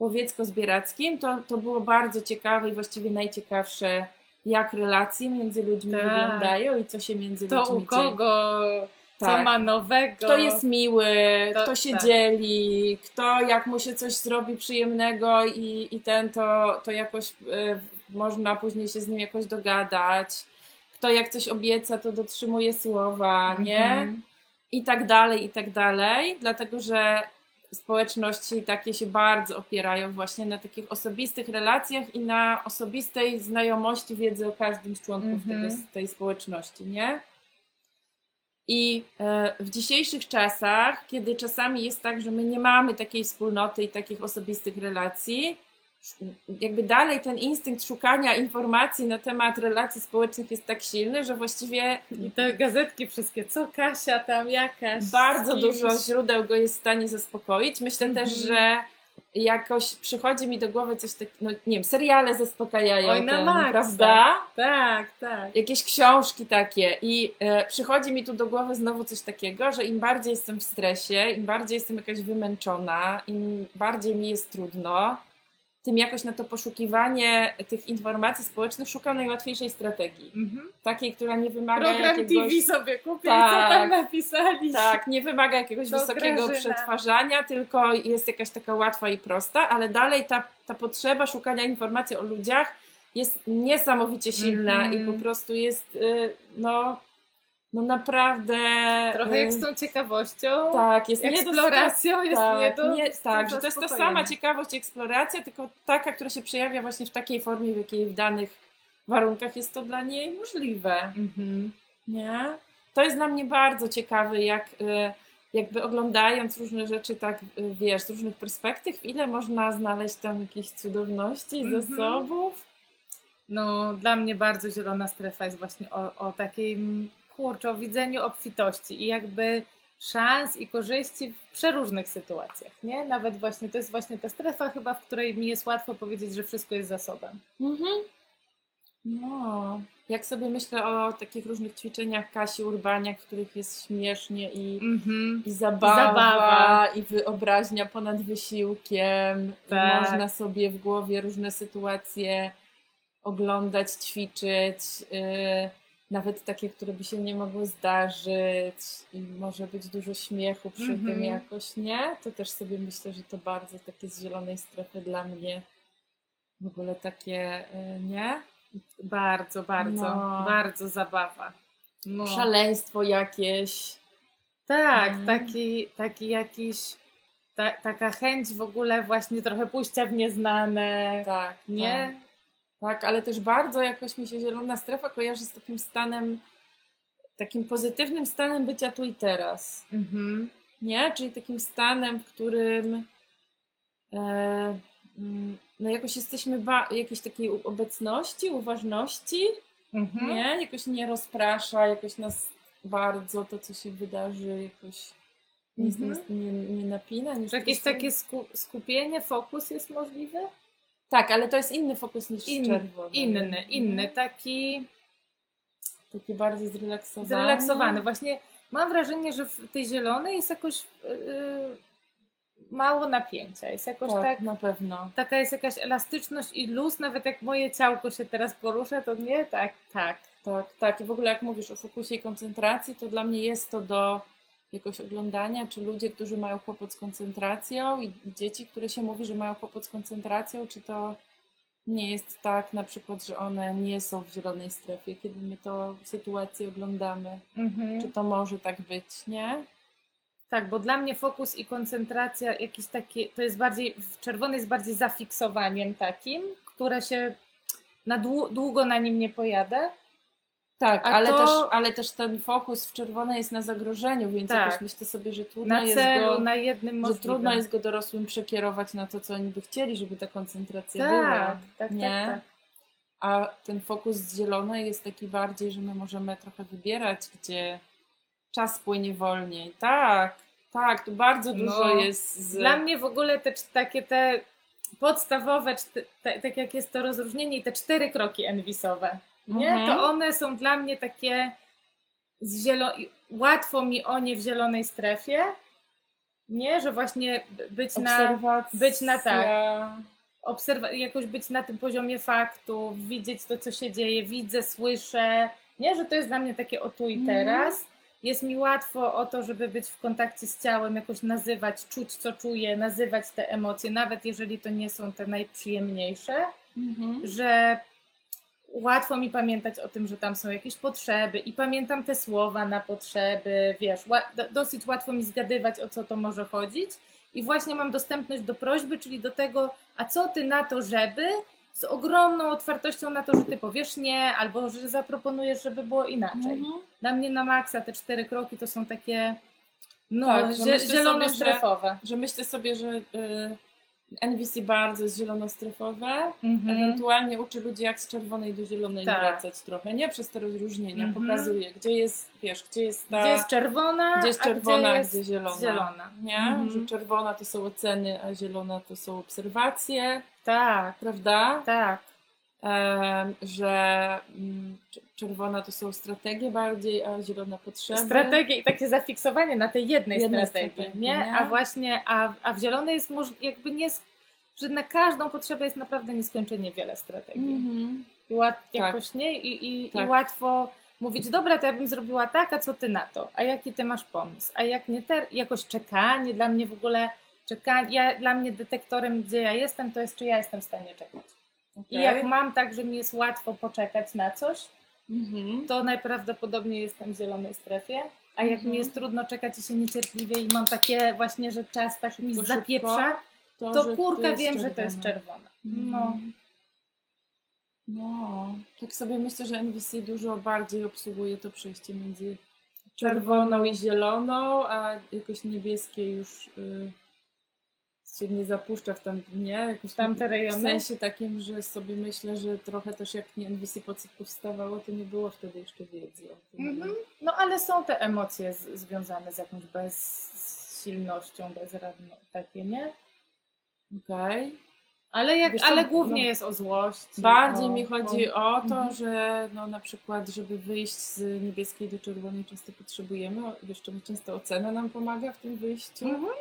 łowiecko-zbierackim, to, to było bardzo ciekawe i właściwie najciekawsze, jak relacje między ludźmi Tak. wyglądają i co się między To ludźmi u kogo, co Tak. ma nowego. kto jest miły, To- kto się tak. dzieli, kto jak mu się coś zrobi przyjemnego i, i ten to, to jakoś e, można później się z nim jakoś dogadać. Kto jak coś obieca, to dotrzymuje słowa, nie? Mhm. I tak dalej, i tak dalej. Dlatego, że społeczności takie się bardzo opierają właśnie na takich osobistych relacjach i na osobistej znajomości wiedzy o każdym z członków Mhm. tego, tej społeczności, nie? I e, w dzisiejszych czasach, kiedy czasami jest tak, że my nie mamy takiej wspólnoty i takich osobistych relacji, jakby dalej ten instynkt szukania informacji na temat relacji społecznych jest tak silny, że właściwie I te gazetki wszystkie, co Kasia tam, jakaś. bardzo dużo źródeł go jest w stanie zaspokoić. Myślę Mhm. też, że jakoś przychodzi mi do głowy coś takiego, no nie wiem, seriale zaspokajają Oj, na ten, maksa. prawda? Tak, tak. jakieś książki takie i e, przychodzi mi tu do głowy znowu coś takiego, że im bardziej jestem w stresie, im bardziej jestem jakaś wymęczona, im bardziej mi jest trudno, tym jakoś na to poszukiwanie tych informacji społecznych szukam najłatwiejszej strategii. Mhm. Takiej, która nie wymaga Program jakiegoś... TV sobie kupię Tak. co tam napisali. Tak, nie wymaga jakiegoś To wysokiego Grażyna. przetwarzania, tylko jest jakaś taka łatwa i prosta, ale dalej ta, ta potrzeba szukania informacji o ludziach jest niesamowicie silna Mhm. i po prostu jest, y, no, no naprawdę... Trochę jak y, z tą ciekawością, Tak, jest eksploracją, jest tak, nie do nie, tak, że to jest ta sama ciekawość, eksploracja, tylko taka, która się przejawia właśnie w takiej formie, w jakiej w danych warunkach jest to dla niej możliwe. Mhm. Nie? To jest dla mnie bardzo ciekawe, jak y, jakby oglądając różne rzeczy tak, y, wiesz, z różnych perspektyw, ile można znaleźć tam jakichś cudowności, Mhm. zasobów. No, dla mnie bardzo zielona strefa jest właśnie o, o takim, kurczę, o widzeniu obfitości i jakby szans i korzyści w przeróżnych sytuacjach, nie? Nawet właśnie, to jest właśnie ta strefa chyba, w której mi jest łatwo powiedzieć, że wszystko jest zasobem. Mhm. No, jak sobie myślę o takich różnych ćwiczeniach Kasi Urbaniak, w których jest śmiesznie i Mhm. I zabawa, Zabawa. i wyobraźnia ponad wysiłkiem. Tak. I można sobie w głowie różne sytuacje oglądać, ćwiczyć. y, nawet takie, które by się nie mogły zdarzyć. I może być dużo śmiechu przy Mhm. tym jakoś, nie? To też sobie myślę, że to bardzo takie z zielonej strefy dla mnie. W ogóle takie, y, nie? Bardzo, bardzo, No. bardzo zabawa. No. Szaleństwo jakieś. Tak, Mhm. taki, taki jakiś, ta, taka chęć w ogóle właśnie trochę pójścia w nieznane, Tak. nie? Tak, ale też bardzo jakoś mi się zielona strefa kojarzy z takim stanem, takim pozytywnym stanem bycia tu i teraz. Mhm. Nie? Czyli takim stanem, w którym e, mm, no jakoś jesteśmy ba- jakiejś takiej obecności, uważności, Mhm. nie? Jakoś nie rozprasza, jakoś nas bardzo to, co się wydarzy, jakoś nic Mhm. nas nie, nie napina. Że jakieś takie sku, skupienie, fokus jest możliwy? Tak, ale to jest inny fokus niż Inny, czerwony. Inny, inny, Mhm. taki Taki bardziej zrelaksowany. zrelaksowany. Właśnie mam wrażenie, że w tej zielonej jest jakoś yy, mało napięcia. Jest jakoś Tak, tak, na pewno. taka jest jakaś elastyczność i luz, nawet jak moje ciałko się teraz porusza, to nie tak, tak. Tak, tak. I w ogóle jak mówisz o fokusie i koncentracji, to dla mnie jest to do jakoś oglądania, czy ludzie, którzy mają kłopot z koncentracją i dzieci, które się mówi, że mają kłopot z koncentracją, czy to nie jest tak na przykład, że one nie są w zielonej strefie, kiedy my to sytuację oglądamy. Mhm. Czy to może tak być, nie? Tak, bo dla mnie fokus i koncentracja jakiś taki, to jest bardziej, w czerwony jest bardziej zafiksowaniem takim, które się na dłu- długo na nim nie pojadę. Tak, A ale, to- też, ale też ten fokus w czerwonej jest na zagrożeniu, więc Tak. jakoś myślę sobie, że trudno Na jest celu, go... na jednym że trudno jest go dorosłym przekierować na to, co oni by chcieli, żeby ta koncentracja tak, była. tak, tak, nie? tak. A ten fokus z zielonej jest taki bardziej, że my możemy trochę wybierać, gdzie czas płynie wolniej. Tak, tak, tu bardzo dużo No, jest z... Dla mnie w ogóle te takie te podstawowe, te, tak jak jest to rozróżnienie i te cztery kroki enwisowe, nie? Mhm. To one są dla mnie takie z zielo... łatwo mi o nie w zielonej strefie, nie? Że właśnie być na być na tak. obserwa- jakoś być na tym poziomie faktów, widzieć to, co się dzieje, widzę, słyszę, nie, że to jest dla mnie takie o tu i Mhm. teraz. Jest mi łatwo o to, żeby być w kontakcie z ciałem, jakoś nazywać, czuć, co czuję, nazywać te emocje, nawet jeżeli to nie są te najprzyjemniejsze, Mhm. że łatwo mi pamiętać o tym, że tam są jakieś potrzeby i pamiętam te słowa na potrzeby, wiesz, dosyć łatwo mi zgadywać, o co to może chodzić i właśnie mam dostępność do prośby, czyli do tego, a co ty na to, żeby, z ogromną otwartością na to, że ty powiesz nie, albo że zaproponujesz, żeby było inaczej. Mhm. Dla mnie na maksa te cztery kroki to są takie no, Tak, że zie- myślę zielono-strefowe. Że myślę sobie, że y, NVC bardzo jest zielonostrefowe, Mhm. ewentualnie uczy ludzi jak z czerwonej do zielonej Tak. wracać trochę, nie? Przez te rozróżnienia. Mhm. Pokazuje, gdzie jest, wiesz, gdzie jest ta... Gdzie jest czerwona, gdzie jest a czerwona, gdzie a jest gdzie zielona. zielona. Nie? Mhm. Że czerwona to są oceny, a zielona to są obserwacje, Tak, prawda? tak. Że mm, cz- czerwona to są strategie bardziej, a zielona potrzeby. Strategie i takie zafiksowanie na tej jednej strategii, strategii, nie? nie? A właśnie, a, a w zielonej jest moż, jakby nie, że na każdą potrzebę jest naprawdę nieskończenie wiele strategii. Mhm. I łat, jakoś nie? I, i, Tak. I łatwo mówić, dobra, to ja bym zrobiła tak, a co ty na to? A jaki ty masz pomysł? A jak nie ter, jakoś czekanie, dla mnie w ogóle czekanie, ja, dla mnie detektorem, gdzie ja jestem, to jest, czy ja jestem w stanie czekać. I Okej. jak mam tak, że mi jest łatwo poczekać na coś, Mhm. to najprawdopodobniej jestem w zielonej strefie. A jak Mhm. mi jest trudno czekać i się niecierpliwie i mam takie właśnie, że czas tak mi Szybko, zapieprza, To, to kurka jest wiem, że to jest czerwone. czerwona. No. Mhm. No, tak sobie myślę, że NVC dużo bardziej obsługuje to przejście między czerwoną i zieloną, a jakoś niebieskie już y, się nie zapuszcza w tam, nie? Jakoś Tamte W rejony? sensie takim, że sobie myślę, że trochę też jak nie NVC po- powstawało, to nie było wtedy jeszcze wiedzy o tym. Mhm. No ale są te emocje z, związane z jakąś bezsilnością, bezradną, takie, nie? Okej. Ale, jak, co, ale głównie no, jest o złości. Bardziej o, mi chodzi o to, Mhm. że no na przykład, żeby wyjść z niebieskiej do czerwonej często potrzebujemy, jeszcze często ocena nam pomaga w tym wyjściu. Mhm.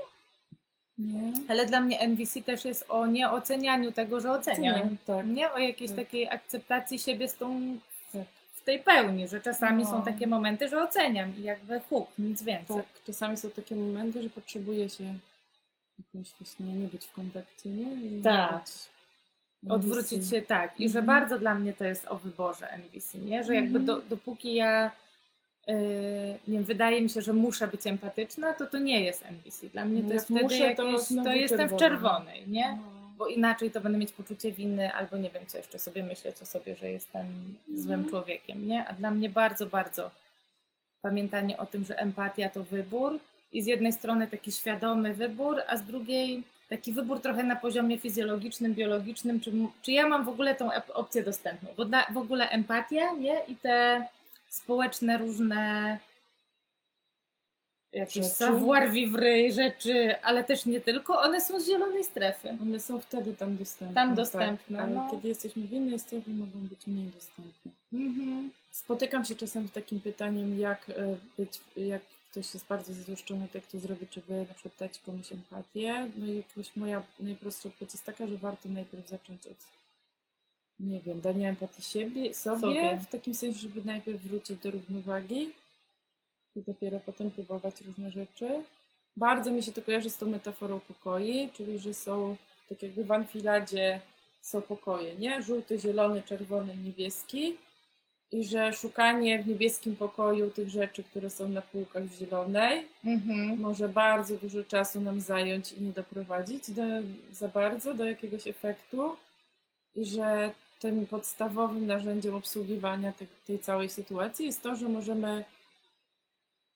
Nie? Ale dla mnie NVC też jest o nieocenianiu tego, że oceniam. Oceniam, tak. Nie o jakiejś Tak. takiej akceptacji siebie z tą, Tak. w tej pełni, że czasami No. są takie momenty, że oceniam i jakby huk, nic więcej. Tak, czasami są takie momenty, że potrzebuje się jakoś właśnie nie być w kontakcie, nie? I Tak. być Odwrócić się tak. I że Mhm. bardzo dla mnie to jest o wyborze NVC, nie? Że jakby Mhm. do, dopóki ja nie wiem, wydaje mi się, że muszę być empatyczna, to to nie jest NVC. Dla mnie No to jest jak wtedy muszę, to jakieś, to, jestem w czerwonej, nie? No. Bo inaczej to będę mieć poczucie winy, albo nie wiem, co jeszcze sobie myśleć o sobie, że jestem złym Mhm. człowiekiem, nie? A dla mnie bardzo, bardzo pamiętanie o tym, że empatia to wybór i z jednej strony taki świadomy wybór, a z drugiej taki wybór trochę na poziomie fizjologicznym, biologicznym, czy, czy ja mam w ogóle tą opcję dostępną, bo dla, w ogóle empatia, nie? I te społeczne różne jakieś Rzeczy. savoir vivre rzeczy, ale też nie tylko, one są z zielonej strefy. One są wtedy tam dostępne. Tam tak, dostępne, ale no. kiedy jesteśmy w innej strefie, mogą być mniej dostępne. Mhm. Spotykam się czasem z takim pytaniem, jak e, być, jak ktoś jest bardzo złoszczony, to jak to zrobić, żeby na przykład dać komuś empatię. No i jakoś moja najprostsza odpowiedź jest taka, że warto najpierw zacząć od, nie wiem, dania empatii siebie, sobie, Sobie. w takim sensie, żeby najpierw wrócić do równowagi i dopiero potem próbować różne rzeczy. Bardzo mi się to kojarzy z tą metaforą pokoi, czyli że są, tak jakby w anfiladzie są pokoje, nie? Żółty, zielony, czerwony, niebieski i że szukanie w niebieskim pokoju tych rzeczy, które są na półkach w zielonej, Mhm. może bardzo dużo czasu nam zająć i nie doprowadzić do, za bardzo do jakiegoś efektu. I że tym podstawowym narzędziem obsługiwania tej, tej całej sytuacji jest to, że możemy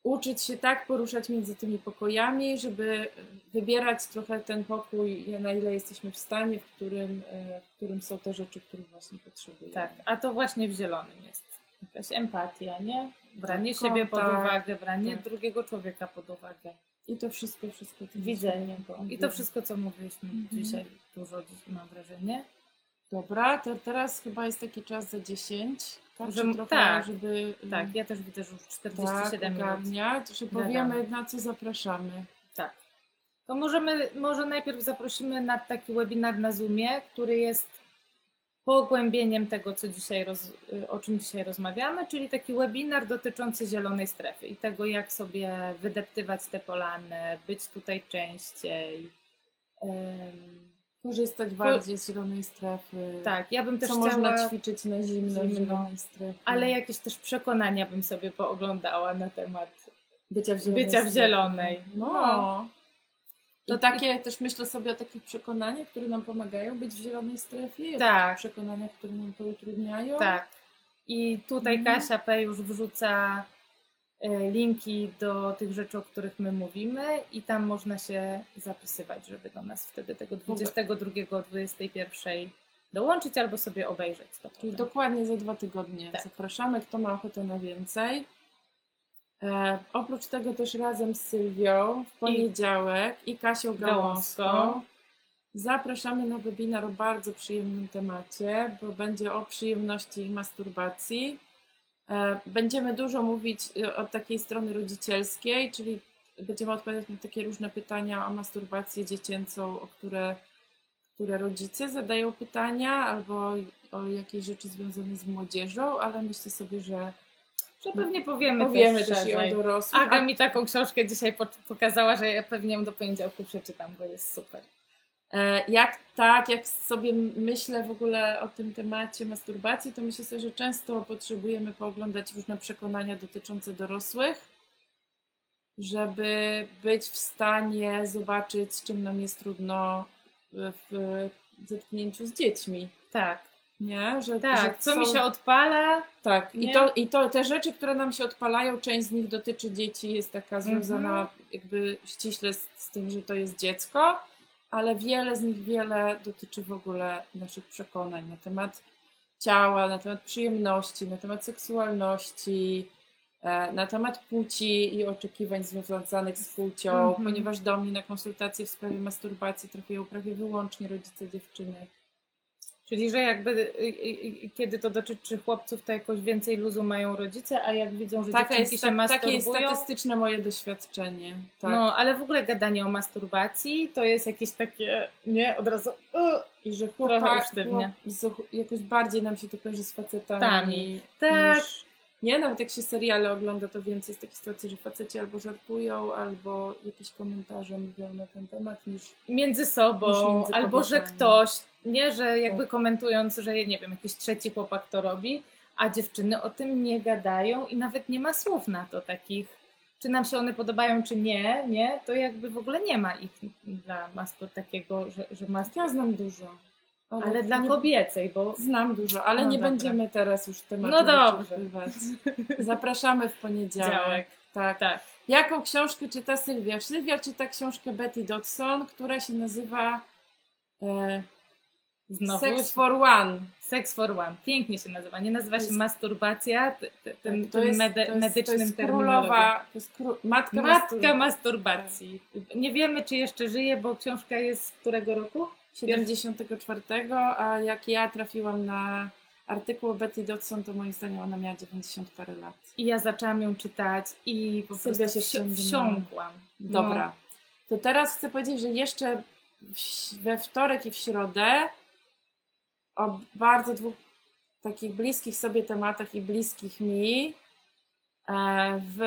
uczyć się tak poruszać między tymi pokojami, żeby wybierać trochę ten pokój, na ile jesteśmy w stanie, w którym, e, w którym są te rzeczy, których właśnie potrzebujemy. Tak, a to właśnie w zielonym jest jakaś empatia, nie? Branie Tak, siebie pod kontakt, uwagę, branie tak. drugiego człowieka pod uwagę, I to wszystko, wszystko. widzenie. I to wszystko, co mówiliśmy Mhm. dzisiaj, dużo mam wrażenie. Dobra, to teraz chyba jest taki czas za 10. Tak, Że- trochę, tak, żeby Tak, ja też widzę, że już tak, 47 minut. ogarniać, że powiemy na co zapraszamy. Tak. To możemy, może najpierw zaprosimy na taki webinar na Zoomie, który jest pogłębieniem tego, co dzisiaj roz, o czym dzisiaj rozmawiamy, czyli taki webinar dotyczący zielonej strefy i tego, jak sobie wydeptywać te polany, być tutaj częściej. Em, Korzystać bardziej z zielonej strefy. tak, ja bym też co chciała, można ćwiczyć na zimno w zielonej strefie. ale jakieś też przekonania bym sobie pooglądała na temat bycia w zielonej. bycia w zielonej. No. No. To I- takie też myślę sobie o takich przekonaniach, które nam pomagają być w zielonej strefie. i Tak. przekonaniach, które nam to utrudniają. Tak. I tutaj Mhm. Kasia P. już wrzuca linki do tych rzeczy, o których my mówimy i tam można się zapisywać, żeby do nas wtedy tego 22 o 21 dołączyć albo sobie obejrzeć to. Czyli dokładnie za dwa tygodnie. Tak. Zapraszamy, kto ma ochotę na więcej. E, oprócz tego też razem z Sylwią w poniedziałek i, Kasią Gałązką Gałązką. zapraszamy na webinar o bardzo przyjemnym temacie, bo będzie o przyjemności i masturbacji. E, będziemy dużo mówić e, od takiej strony rodzicielskiej, czyli będziemy odpowiadać na takie różne pytania o masturbację dziecięcą, o które które rodzice zadają pytania albo o jakieś rzeczy związane z młodzieżą, ale myślę sobie, że Że pewnie powiemy, powiemy też, też i o dorosłych. Aga mi taką książkę dzisiaj po- pokazała, że ja pewnie ją do poniedziałku przeczytam, bo jest super. E, Jak tak, jak sobie myślę w ogóle o tym temacie masturbacji, to myślę sobie, że często potrzebujemy pooglądać różne przekonania dotyczące dorosłych, żeby być w stanie zobaczyć, z czym nam jest trudno w zetknięciu z dziećmi. Tak, Nie? Że, tak. że Co mi są- się odpala? Tak, i to, i to te rzeczy, które nam się odpalają, część z nich dotyczy dzieci, jest taka związana Mhm. jakby ściśle z, z tym, że to jest dziecko, ale wiele z nich, wiele dotyczy w ogóle naszych przekonań na temat ciała, na temat przyjemności, na temat seksualności, e, na temat płci i oczekiwań związanych z płcią, Mhm. ponieważ do mnie na konsultacje w sprawie masturbacji trafiają prawie wyłącznie rodzice dziewczyny. Czyli, że jakby y, y, y, kiedy to dotyczy chłopców, to jakoś więcej luzu mają rodzice, a jak widzą, że Taka dziewczynki jest, się tak, takie jest masturbują, statystyczne moje doświadczenie. Tak. no ale w ogóle gadanie o masturbacji to jest jakieś takie, nie, od razu uh, I że chłopak, chłop, jakoś bardziej nam się to kojarzy z facetami. Tami. Tak. Niż, nie, nawet jak się seriale ogląda, to więcej jest takich sytuacji, że faceci albo żartują, albo jakieś komentarze mówią na ten temat, niż między Niż sobą, między albo że ktoś, nie, że jakby Tak. komentując, że nie wiem, jakiś trzeci chłopak to robi, a dziewczyny o tym nie gadają i nawet nie ma słów na to takich, czy nam się one podobają, czy nie, nie, to jakby w ogóle nie ma ich dla mastur takiego, że, że ja znam dużo. Ale dla nie, kobiecej, bo Znam dużo, ale No nie dobra. będziemy teraz już tematu No dobrze. Zapraszamy w poniedziałek. działek, Tak. tak. Jaką książkę czyta Sylwia? Sylwia czyta książkę Betty Dodson, która się nazywa e, Znowu Sex for One. Sex for One. Pięknie się nazywa. Nie nazywa się jest- masturbacja, t- t- tym, to jest, mede, to jest, to medycznym jest królowa, to jest kró, matka, Matka mastur- masturbacji. Nie wiemy, czy jeszcze żyje, bo książka jest z którego roku? 74, a jak ja trafiłam na artykuł o Betty Dodson, to moim zdaniem ona miała 90 parę lat. I ja zaczęłam ją czytać i po Sylwia prostu się wsiąkłam. Dobra. To teraz chcę powiedzieć, że jeszcze we wtorek i w środę o bardzo dwóch takich bliskich sobie tematach i bliskich mi. e, W,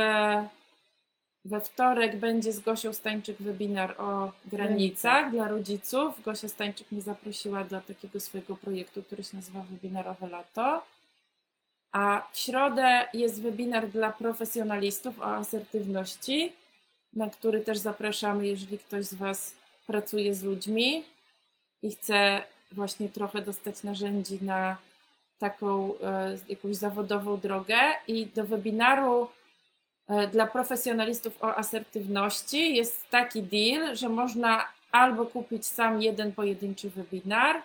we wtorek będzie z Gosią Stańczyk webinar o granicach dla rodziców. Gosia Stańczyk mnie zaprosiła do takiego swojego projektu, który się nazywa Webinarowe Lato. A w środę jest webinar dla profesjonalistów o asertywności, na który też zapraszamy, jeżeli ktoś z Was pracuje z ludźmi i chce właśnie trochę dostać narzędzi na taką e, jakąś zawodową drogę. I do webinaru dla profesjonalistów o asertywności jest taki deal, że można albo kupić sam jeden pojedynczy webinar,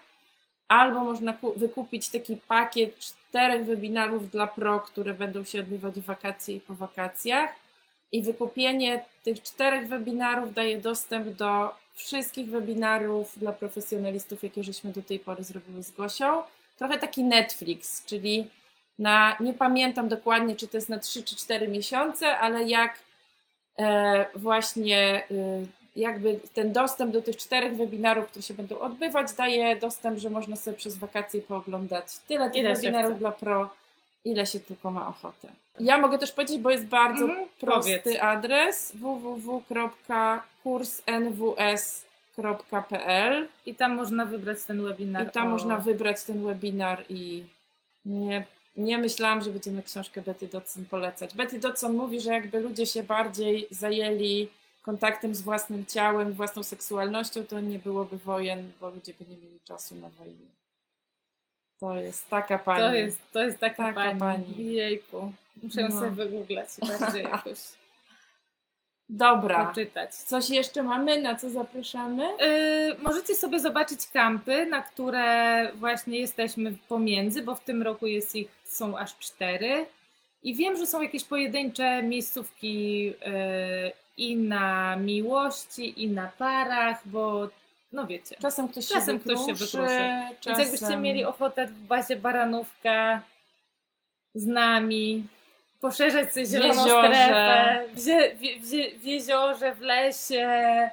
albo można ku- wykupić taki pakiet czterech webinarów dla pro, które będą się odbywać w wakacje i po wakacjach. I wykupienie tych czterech webinarów daje dostęp do wszystkich webinarów dla profesjonalistów, jakie żeśmy do tej pory zrobiły z Gosią. Trochę taki Netflix, czyli na, nie pamiętam dokładnie, czy to jest na 3 czy 4 miesiące, ale jak e, właśnie y, jakby ten dostęp do tych czterech webinarów, które się będą odbywać, daje dostęp, że można sobie przez wakacje pooglądać tyle tych Ile webinarów dla pro, ile się tylko ma ochotę. Ja mogę też powiedzieć, bo jest bardzo Mhm, prosty powiedz. adres www.kursnws.pl I tam można wybrać ten webinar. i tam o- można wybrać ten webinar i nie, nie myślałam, że będziemy książkę Betty Dodson polecać. Betty Dodson mówi, że jakby ludzie się bardziej zajęli kontaktem z własnym ciałem, własną seksualnością, to nie byłoby wojen, bo ludzie by nie mieli czasu na wojnę. To jest taka pani. To jest, to jest taka, Taka pani. pani. Jejku. Muszę No. sobie wygooglać bardziej jakoś Dobra. poczytać. Coś jeszcze mamy? Na co zapraszamy? Yy, możecie sobie zobaczyć kampy, na które właśnie jesteśmy pomiędzy, bo w tym roku jest ich, są aż cztery. I wiem, że są jakieś pojedyncze miejscówki yy, i na miłości, i na parach, bo no wiecie. Czasem ktoś Czasem się ktoś się wykruszy, wykruszy. czasem... Więc jakbyście mieli ochotę w bazie Baranówka z nami poszerzać sobie zieloną jeziorze. strefę, w, w, w, w jeziorze, w lesie,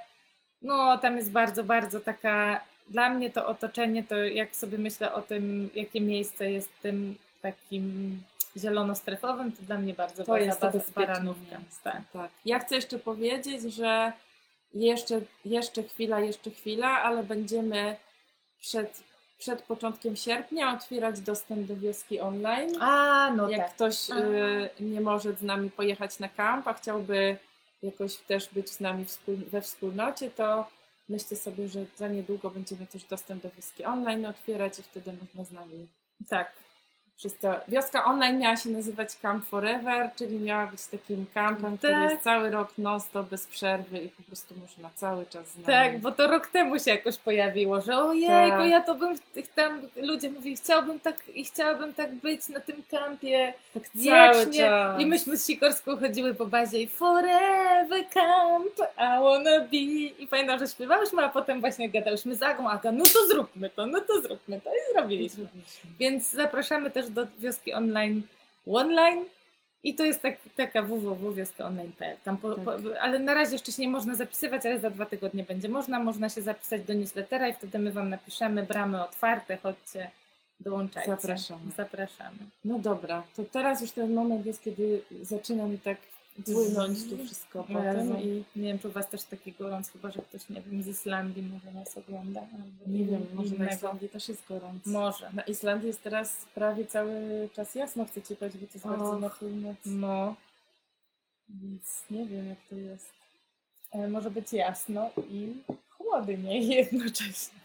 no tam jest bardzo, bardzo taka, dla mnie to otoczenie, to jak sobie myślę o tym, jakie miejsce jest tym takim zielonostrefowym, to dla mnie bardzo To jest baza Baranówka. Tak. Tak. Ja chcę jeszcze powiedzieć, że jeszcze, jeszcze chwila, jeszcze chwila, ale będziemy przed, przed początkiem sierpnia otwierać dostęp do wioski online. A, no Jak tak. ktoś y, nie może z nami pojechać na kamp, a chciałby jakoś też być z nami we wspólnocie, to myślę sobie, że za niedługo będziemy też dostęp do wioski online otwierać i wtedy można z nami Tak. Przez to. Wioska online miała się nazywać Camp Forever, czyli miała być takim który Tak. jest cały rok non-stop bez przerwy i po prostu można cały czas z nami. Tak, bo to rok temu się jakoś pojawiło, że ojej, Tak. ja to bym tam, ludzie mówili, chciałbym tak i chciałabym tak być na tym kampie tak cały wiecznie. czas. I myśmy z Sikorską chodziły po bazie i forever camp, I wanna be. I pamiętam, że śpiewałyśmy, a potem właśnie gadałyśmy z Agą, Aga, no to zróbmy to, no to zróbmy to i zrobiliśmy. Więc zapraszamy też do wioski online online i to jest tak, taka www.wioskaonline.pl. Tam po, Tak. po, ale na razie jeszcze się nie można zapisywać, ale za dwa tygodnie będzie można. Można się zapisać do newslettera i wtedy my Wam napiszemy bramy otwarte, chodźcie, dołączajcie. Zapraszamy. Zapraszamy. No dobra, to teraz już ten moment jest, kiedy zaczyna mi tak płynąć tu wszystko Jezu. potem i Nie wiem, czy u Was też taki gorąc, chyba że ktoś, nie wiem, z Islandii może nas ogląda. albo nie wiem, może na innego. Islandii też jest gorąco. Może. Na Islandii jest teraz prawie cały czas jasno, chcę Ci powiedzieć, bo to jest bardzo Och. na północ, No, więc nie wiem jak to jest. e, może być jasno i chłodniej jednocześnie.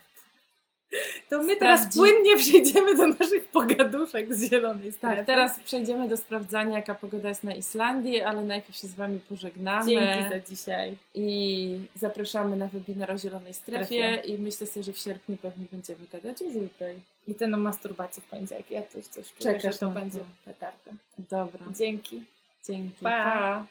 To my teraz Sprawdzi- płynnie przejdziemy do naszych pogaduszek z zielonej strefy. Tak, teraz przejdziemy do sprawdzania, jaka pogoda jest na Islandii, ale najpierw się z Wami pożegnamy. Dzięki za dzisiaj. I zapraszamy na webinar o Zielonej Strefie i myślę sobie, że w sierpniu pewnie będziemy gadać o żółtej. I ten o masturbacji w poniedziałek. Ja coś, coś czuję, Czekasz że to. będzie petarda. Dobra, Dzięki. dzięki. Pa. pa.